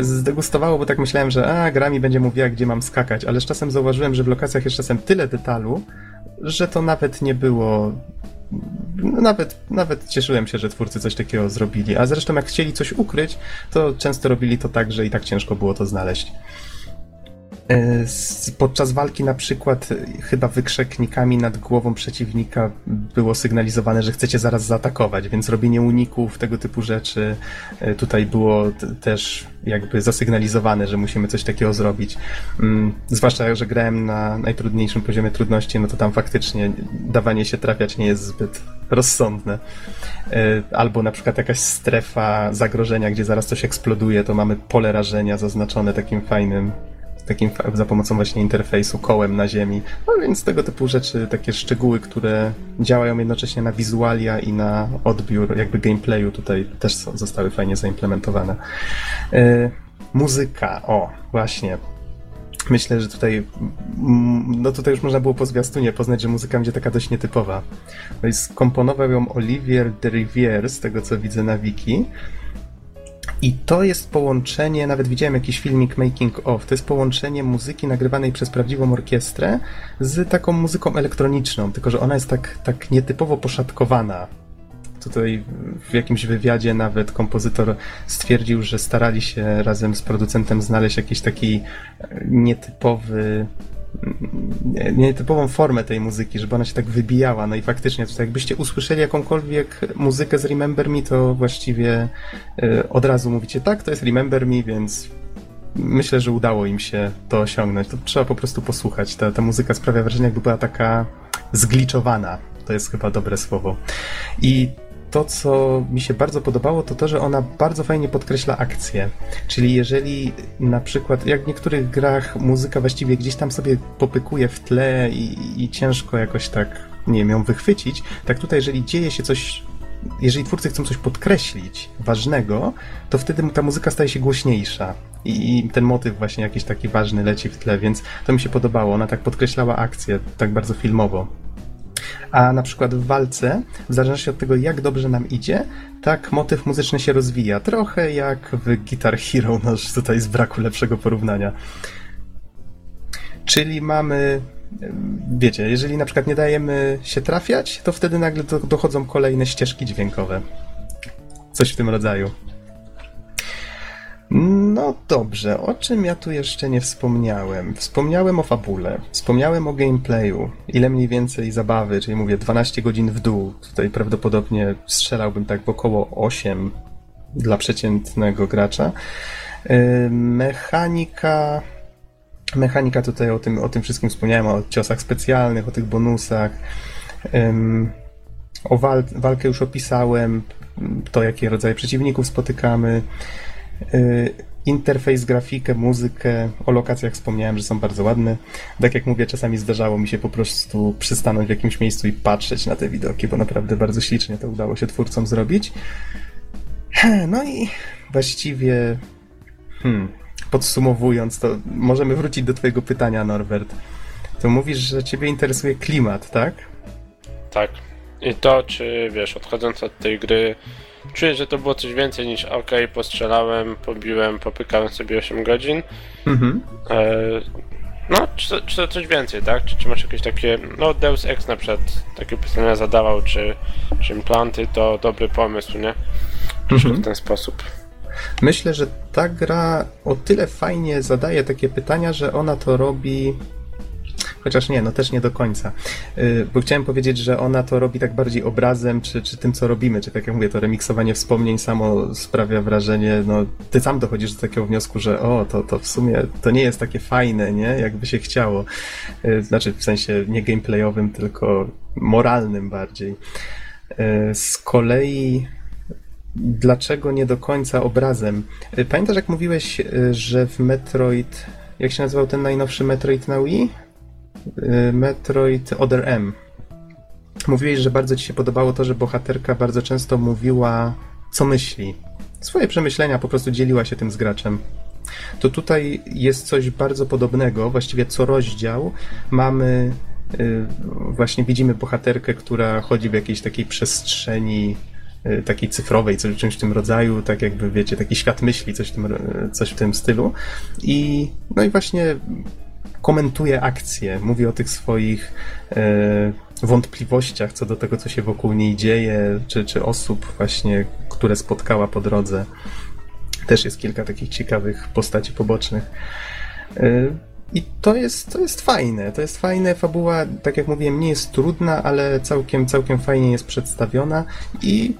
Speaker 1: zdegustowało, bo tak myślałem, że a, gra mi będzie mówiła, gdzie mam skakać, ale z czasem zauważyłem, że w lokacjach jest czasem tyle detalu, że to nawet nie było no, nawet, nawet cieszyłem się, że twórcy coś takiego zrobili. A zresztą jak chcieli coś ukryć, to często robili to tak, że i tak ciężko było to znaleźć. E, podczas walki na przykład e, chyba wykrzeknikami nad głową przeciwnika było sygnalizowane, że chcecie zaraz zaatakować, więc robienie uników, tego typu rzeczy e, tutaj było też jakby zasygnalizowane, że musimy coś takiego zrobić. Mm, zwłaszcza, że grałem na najtrudniejszym poziomie trudności, no to tam faktycznie dawanie się trafiać nie jest zbyt rozsądne. Albo na przykład jakaś strefa zagrożenia, gdzie zaraz coś eksploduje, to mamy pole rażenia zaznaczone takim fajnym takim za pomocą właśnie interfejsu kołem na ziemi. No więc tego typu rzeczy, takie szczegóły, które działają jednocześnie na wizualia i na odbiór jakby gameplayu tutaj też są, zostały fajnie zaimplementowane. Yy, muzyka, o, właśnie. Myślę, że tutaj, mm, no tutaj już można było po zwiastunie poznać, że muzyka będzie taka dość nietypowa. No skomponował ją Olivier de Rivière, z tego co widzę na wiki. I to jest połączenie, nawet widziałem jakiś filmik Making of, to jest połączenie muzyki nagrywanej przez prawdziwą orkiestrę z taką muzyką elektroniczną, tylko że ona jest tak, tak nietypowo poszatkowana. Tutaj w jakimś wywiadzie nawet kompozytor stwierdził, że starali się razem z producentem znaleźć jakiś taki nietypowy nietypową formę tej muzyki, żeby ona się tak wybijała. No i faktycznie tutaj jakbyście usłyszeli jakąkolwiek muzykę z Remember Me, to właściwie y, od razu mówicie tak, to jest Remember Me, więc myślę, że udało im się to osiągnąć. To trzeba po prostu posłuchać. Ta, ta muzyka sprawia wrażenie, jakby była taka zgliczowana. To jest chyba dobre słowo. I to, co mi się bardzo podobało, to to, że ona bardzo fajnie podkreśla akcję. Czyli jeżeli na przykład, jak w niektórych grach muzyka właściwie gdzieś tam sobie popykuje w tle i, i ciężko jakoś tak, nie wiem, ją wychwycić, tak tutaj, jeżeli dzieje się coś jeżeli twórcy chcą coś podkreślić ważnego, to wtedy ta muzyka staje się głośniejsza i, i ten motyw właśnie jakiś taki ważny leci w tle, więc to mi się podobało. Ona tak podkreślała akcję, tak bardzo filmowo. A na przykład w walce, w zależności od tego, jak dobrze nam idzie, tak motyw muzyczny się rozwija. Trochę jak w Guitar Hero, [laughs] no tutaj z braku lepszego porównania. Czyli mamy wiecie, jeżeli na przykład nie dajemy się trafiać, to wtedy nagle dochodzą kolejne ścieżki dźwiękowe. Coś w tym rodzaju. No dobrze, o czym ja tu jeszcze nie wspomniałem? Wspomniałem o fabule, wspomniałem o gameplayu, ile mniej więcej zabawy, czyli mówię 12 godzin w dół. Tutaj prawdopodobnie strzelałbym tak w około 8 dla przeciętnego gracza. Yy, mechanika. Mechanika tutaj o tym, o tym wszystkim wspomniałem, o ciosach specjalnych, o tych bonusach. O wal walkę już opisałem, to jakie rodzaje przeciwników spotykamy. Y, interfejs, grafikę, muzykę, o lokacjach wspomniałem, że są bardzo ładne. Tak jak mówię, czasami zdarzało mi się po prostu przystanąć w jakimś miejscu i patrzeć na te widoki, bo naprawdę bardzo ślicznie to udało się twórcom zrobić. [clears throat] No i właściwie hmm, podsumowując, to możemy wrócić do twojego pytania, Norbert. To mówisz, że ciebie interesuje klimat, tak?
Speaker 3: Tak. I to, czy wiesz, odchodząc od tej gry, czuję, że to było coś więcej niż ok, postrzelałem, pobiłem, popykałem sobie 8 godzin. Mhm. E, no, czy, czy to coś więcej, tak? Czy, czy masz jakieś takie, no Deus Ex na przykład takie pytania zadawał, czy, czy implanty to dobry pomysł, nie? Troszkę mhm. w ten sposób.
Speaker 1: Myślę, że ta gra o tyle fajnie zadaje takie pytania, że ona to robi Chociaż nie, no też nie do końca. Y, bo chciałem powiedzieć, że ona to robi tak bardziej obrazem, czy, czy tym, co robimy, czy tak jak mówię, to remiksowanie wspomnień samo sprawia wrażenie, no ty sam dochodzisz do takiego wniosku, że o, to, to w sumie to nie jest takie fajne, nie? Jakby się chciało. Y, znaczy w sensie nie gameplayowym, tylko moralnym bardziej. Y, z kolei dlaczego nie do końca obrazem? Pamiętasz, jak mówiłeś, że w Metroid, jak się nazywał ten najnowszy Metroid na Wii? Y, Metroid Other M. Mówiłeś, że bardzo ci się podobało to, że bohaterka bardzo często mówiła, co myśli. Swoje przemyślenia po prostu dzieliła się tym z graczem. To tutaj jest coś bardzo podobnego, właściwie co rozdział mamy y, właśnie widzimy bohaterkę, która chodzi w jakiejś takiej przestrzeni y, takiej cyfrowej, coś, czymś w tym rodzaju, tak jakby wiecie, taki świat myśli, coś w tym, coś w tym stylu. I no i właśnie komentuje akcję, mówi o tych swoich e, wątpliwościach co do tego, co się wokół niej dzieje, czy, czy osób właśnie, które spotkała po drodze. Też jest kilka takich ciekawych postaci pobocznych. E, I to jest, to jest fajne, to jest fajne. Fabuła, tak jak mówiłem, nie jest trudna, ale całkiem, całkiem fajnie jest przedstawiona i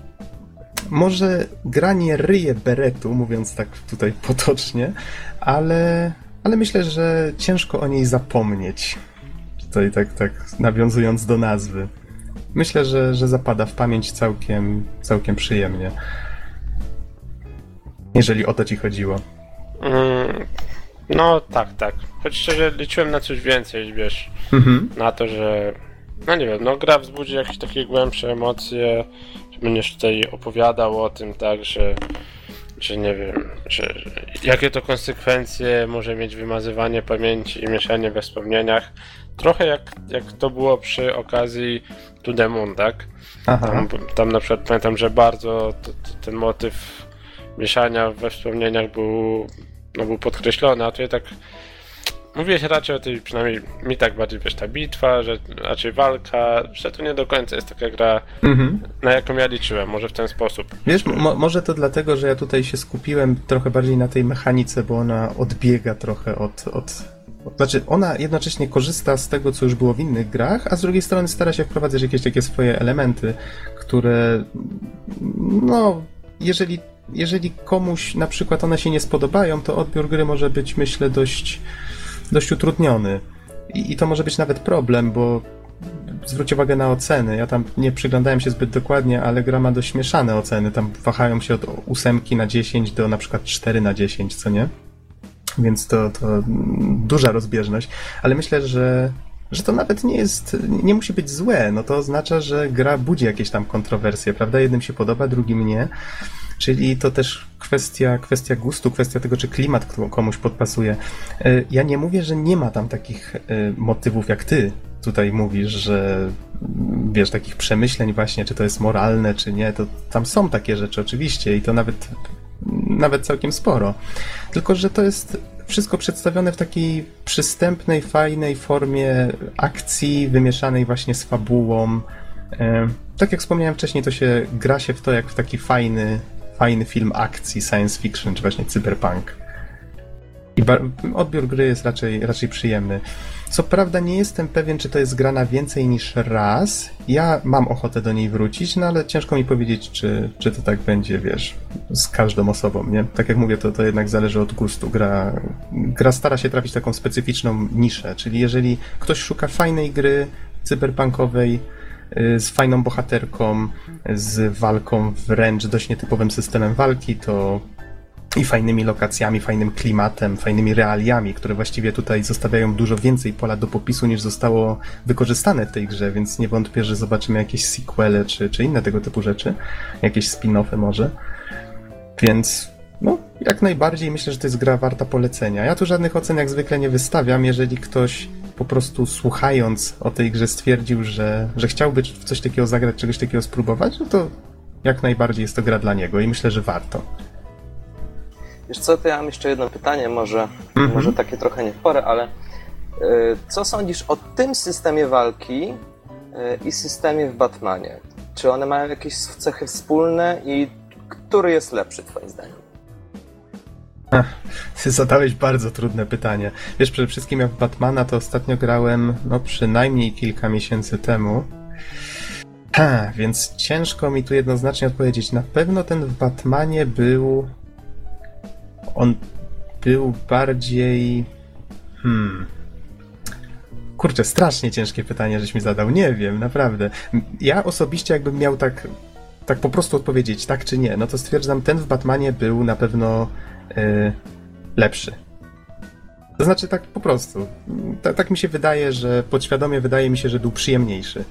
Speaker 1: może granie ryje beretu, mówiąc tak tutaj potocznie, ale ale myślę, że ciężko o niej zapomnieć. Tutaj tak, tak nawiązując do nazwy. Myślę, że, że zapada w pamięć całkiem, całkiem przyjemnie. Jeżeli o to ci chodziło.
Speaker 3: Mm, no tak, tak. Choć szczerze liczyłem na coś więcej, wiesz. Mhm. Na to, że. No nie wiem, no gra wzbudzi jakieś takie głębsze emocje. Że będziesz tutaj opowiadał o tym, tak, że że nie wiem, że, jakie to konsekwencje może mieć wymazywanie pamięci i mieszanie we wspomnieniach. Trochę jak, jak to było przy okazji To The Moon, tak? Tam, tam na przykład pamiętam, że bardzo ten motyw mieszania we wspomnieniach był, no, był podkreślony, a tutaj tak mówiłeś raczej o tej, przynajmniej mi tak bardziej wiesz, ta bitwa, że raczej walka, że to nie do końca jest taka gra,
Speaker 1: Mhm.
Speaker 3: na jaką ja liczyłem, może w ten sposób.
Speaker 1: Wiesz, mo- może to dlatego, że ja tutaj się skupiłem trochę bardziej na tej mechanice, bo ona odbiega trochę od, od. Znaczy, ona jednocześnie korzysta z tego, co już było w innych grach, a z drugiej strony stara się wprowadzać jakieś takie swoje elementy, które. No, jeżeli, jeżeli komuś na przykład one się nie spodobają, to odbiór gry może być, myślę, dość, dość utrudniony. I, I to może być nawet problem, bo zwróć uwagę na oceny. Ja tam nie przyglądałem się zbyt dokładnie, ale gra ma dość mieszane oceny. Tam wahają się od 8 na 10 do na przykład 4 na 10, co nie? Więc to, to duża rozbieżność. Ale myślę, że, że to nawet nie jest, nie musi być złe. No to oznacza, że gra budzi jakieś tam kontrowersje, prawda? Jednym się podoba, drugim nie. Czyli to też kwestia, kwestia gustu, kwestia tego, czy klimat komuś podpasuje. Y, Ja nie mówię, że nie ma tam takich y, motywów, jak ty tutaj mówisz, że mm, wiesz, takich przemyśleń właśnie, czy to jest moralne, czy nie, to tam są takie rzeczy oczywiście i to nawet, nawet całkiem sporo. Tylko, że to jest wszystko przedstawione w takiej przystępnej, fajnej formie akcji, wymieszanej właśnie z fabułą. E, Tak jak wspomniałem wcześniej, to się gra się w to jak w taki fajny, fajny film akcji, science fiction, czy właśnie cyberpunk. I odbiór gry jest raczej, raczej przyjemny. Co prawda nie jestem pewien, czy to jest gra na więcej niż raz. Ja mam ochotę do niej wrócić, no ale ciężko mi powiedzieć, czy, czy to tak będzie, wiesz, z każdą osobą, nie? Tak jak mówię, to, to jednak zależy od gustu. Gra, gra stara się trafić taką specyficzną niszę, czyli jeżeli ktoś szuka fajnej gry cyberpunkowej, z fajną bohaterką, z walką wręcz dość nietypowym systemem walki, to i fajnymi lokacjami, fajnym klimatem, fajnymi realiami, które właściwie tutaj zostawiają dużo więcej pola do popisu niż zostało wykorzystane w tej grze, więc nie wątpię, że zobaczymy jakieś sequele czy, czy inne tego typu rzeczy, jakieś spin-offy może. Więc no, jak najbardziej myślę, że to jest gra warta polecenia. Ja tu żadnych ocen jak zwykle nie wystawiam, jeżeli ktoś po prostu słuchając o tej grze stwierdził, że, że chciałby w coś takiego zagrać, czegoś takiego spróbować, no to jak najbardziej jest to gra dla niego i myślę, że warto.
Speaker 4: Wiesz co, to ja mam jeszcze jedno pytanie, może,
Speaker 1: Mhm.
Speaker 4: może takie trochę nie w porę, ale y, co sądzisz o tym systemie walki y, i systemie w Batmanie? Czy one mają jakieś cechy wspólne i który jest lepszy twoim zdaniem?
Speaker 1: Zadałeś bardzo trudne pytanie. Wiesz, przede wszystkim ja w Batmana to ostatnio grałem, no przynajmniej kilka miesięcy temu. Ha, więc ciężko mi tu jednoznacznie odpowiedzieć. Na pewno ten w Batmanie był. On był bardziej. Hmm. Kurczę, strasznie ciężkie pytanie, żeś mi zadał. Nie wiem, naprawdę. Ja osobiście, jakbym miał tak, tak po prostu odpowiedzieć tak czy nie, no to stwierdzam, ten w Batmanie był na pewno y, lepszy. To znaczy tak po prostu. Ta, tak mi się wydaje, że podświadomie wydaje mi się, że był przyjemniejszy.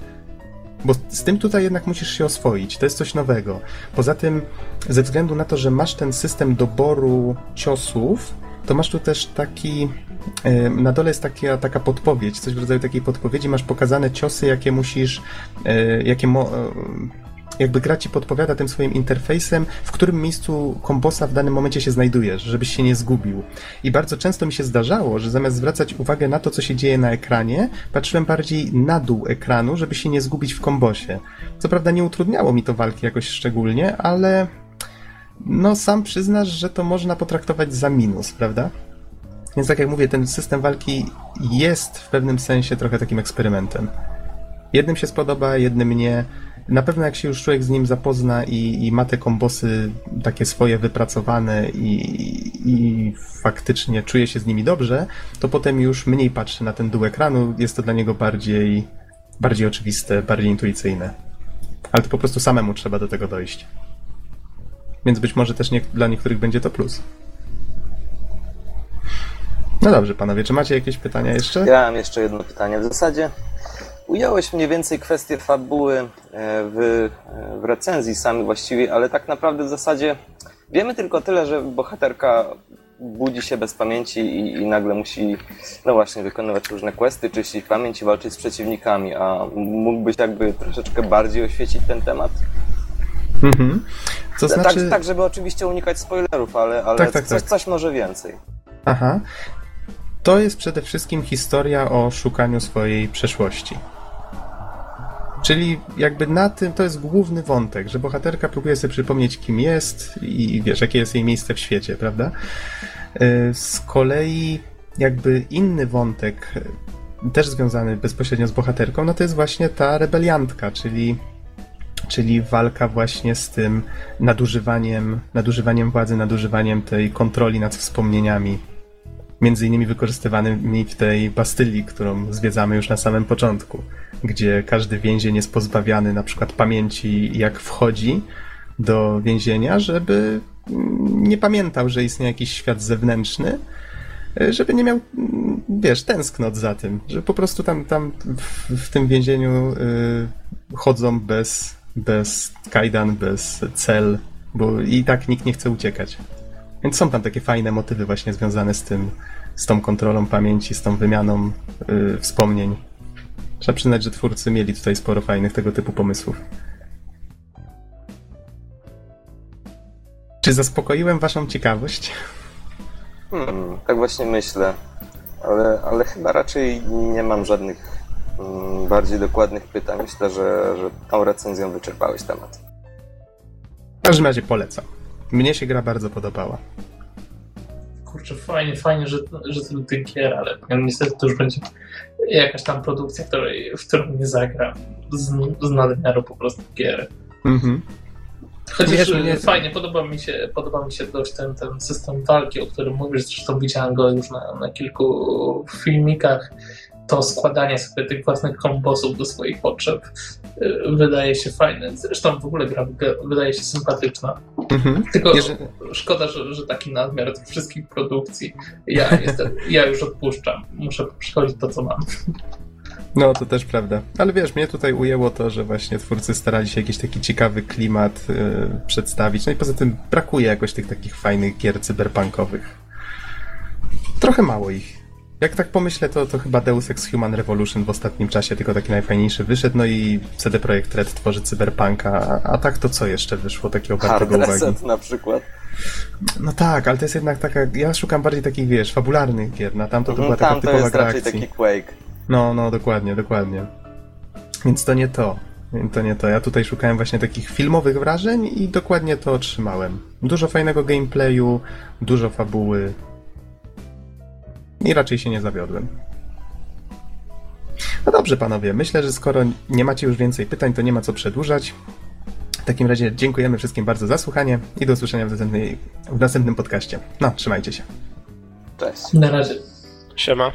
Speaker 1: Bo z tym tutaj jednak musisz się oswoić. To jest coś nowego. Poza tym, ze względu na to, że masz ten system doboru ciosów, to masz tu też taki. y, Na dole jest taka, taka podpowiedź, coś w rodzaju takiej podpowiedzi. Masz pokazane ciosy, jakie musisz. y, Jakie mo, jakby gra ci podpowiada tym swoim interfejsem, w którym miejscu kombosa w danym momencie się znajdujesz, żebyś się nie zgubił. I bardzo często mi się zdarzało, że zamiast zwracać uwagę na to, co się dzieje na ekranie, patrzyłem bardziej na dół ekranu, żeby się nie zgubić w kombosie. Co prawda nie utrudniało mi to walki jakoś szczególnie, ale no sam przyznasz, że to można potraktować za minus, prawda? Więc tak jak mówię, ten system walki jest w pewnym sensie trochę takim eksperymentem. Jednym się spodoba, jednym nie. Na pewno jak się już człowiek z nim zapozna i, i ma te kombosy takie swoje wypracowane i, i faktycznie czuje się z nimi dobrze, to potem już mniej patrzy na ten dół ekranu, jest to dla niego bardziej, bardziej oczywiste, bardziej intuicyjne. Ale to po prostu samemu trzeba do tego dojść. Więc być może też nie, dla niektórych będzie to plus. No dobrze, panowie, czy macie jakieś pytania jeszcze?
Speaker 4: Ja mam jeszcze jedno pytanie. W zasadzie ująłeś mniej więcej kwestię fabuły e, w, e, w recenzji sami właściwie, ale tak naprawdę w zasadzie wiemy tylko tyle, że bohaterka budzi się bez pamięci i, i nagle musi, no właśnie, wykonywać różne questy, czyścić pamięć i walczyć z przeciwnikami. A mógłbyś jakby troszeczkę bardziej oświecić ten temat?
Speaker 1: Mhm. To
Speaker 4: Tak,
Speaker 1: znaczy...
Speaker 4: tak, żeby oczywiście unikać spoilerów, ale, ale
Speaker 1: Tak, tak,
Speaker 4: coś,
Speaker 1: tak.
Speaker 4: coś może więcej.
Speaker 1: Aha. To jest przede wszystkim historia o szukaniu swojej przeszłości. Czyli jakby na tym to jest główny wątek, że bohaterka próbuje sobie przypomnieć, kim jest i wiesz, jakie jest jej miejsce w świecie, prawda? Y, Z kolei jakby inny wątek, y, też związany bezpośrednio z bohaterką, no to jest właśnie ta rebeliantka, czyli czyli walka właśnie z tym nadużywaniem, nadużywaniem władzy, nadużywaniem tej kontroli nad wspomnieniami, między innymi wykorzystywanymi w tej Bastylii, którą zwiedzamy już na samym początku, gdzie każdy więzień jest pozbawiany na przykład pamięci, jak wchodzi do więzienia, żeby nie pamiętał, że istnieje jakiś świat zewnętrzny, żeby nie miał, wiesz, tęsknot za tym, że po prostu tam, tam w, w tym więzieniu y, chodzą bez, bez kajdan, bez cel, bo i tak nikt nie chce uciekać. Więc są tam takie fajne motywy właśnie związane z tym, z tą kontrolą pamięci, z tą wymianą y, wspomnień. Trzeba przyznać, że twórcy mieli tutaj sporo fajnych tego typu pomysłów. Czy zaspokoiłem waszą ciekawość?
Speaker 4: Hmm, tak właśnie myślę, ale, ale chyba raczej nie mam żadnych mm, bardziej dokładnych pytań. Myślę, że, że tą recenzją wyczerpałeś temat.
Speaker 1: W każdym razie polecam. Mnie się gra bardzo podobała.
Speaker 2: Kurczę, fajnie, fajnie, że, że tylu tych gier, ale niestety to już będzie jakaś tam produkcja, której, w którą nie zagram z, z nadmiaru po prostu gier.
Speaker 1: Mhm.
Speaker 2: Chociaż
Speaker 1: Wiesz,
Speaker 2: fajnie, podoba mi się, podoba mi się dość ten, ten system walki, o którym mówisz, zresztą widziałem go już na, na kilku filmikach. To składanie sobie tych własnych kombosów do swoich potrzeb y, wydaje się fajne. Zresztą w ogóle gra wydaje się sympatyczna.
Speaker 1: Mhm.
Speaker 2: Tylko
Speaker 1: Jeżeli-
Speaker 2: szkoda, że, że taki nadmiar tych wszystkich produkcji. Ja, jestem, ja już odpuszczam. Muszę przychodzić to, co mam.
Speaker 1: No, to też prawda. Ale wiesz, mnie tutaj ujęło to, że właśnie twórcy starali się jakiś taki ciekawy klimat y, przedstawić. No i poza tym brakuje jakoś tych takich fajnych gier cyberpunkowych. Trochę mało ich. Jak tak pomyślę, to, to chyba Deus Ex Human Revolution w ostatnim czasie tylko taki najfajniejszy wyszedł, no i CD Projekt Red tworzy cyberpunka, a, a tak to co jeszcze wyszło takiego
Speaker 4: Hard
Speaker 1: wartego uwagi?
Speaker 4: Reset na przykład.
Speaker 1: No tak, ale to jest jednak taka, ja szukam bardziej takich, wiesz, fabularnych gier, na tamto to
Speaker 4: Mhm,
Speaker 1: była taka typowa gra
Speaker 4: raczej
Speaker 1: akcji.
Speaker 4: taki Quake.
Speaker 1: No, no, dokładnie, dokładnie. Więc to nie to. To nie to. Ja tutaj szukałem właśnie takich filmowych wrażeń i dokładnie to otrzymałem. Dużo fajnego gameplayu, dużo fabuły. I raczej się nie zawiodłem. No dobrze, panowie. Myślę, że skoro nie macie już więcej pytań, to nie ma co przedłużać. W takim razie dziękujemy wszystkim bardzo za słuchanie i do usłyszenia w, następnej, w następnym podcaście. No, trzymajcie się.
Speaker 4: Cześć.
Speaker 2: Na razie.
Speaker 3: Siema.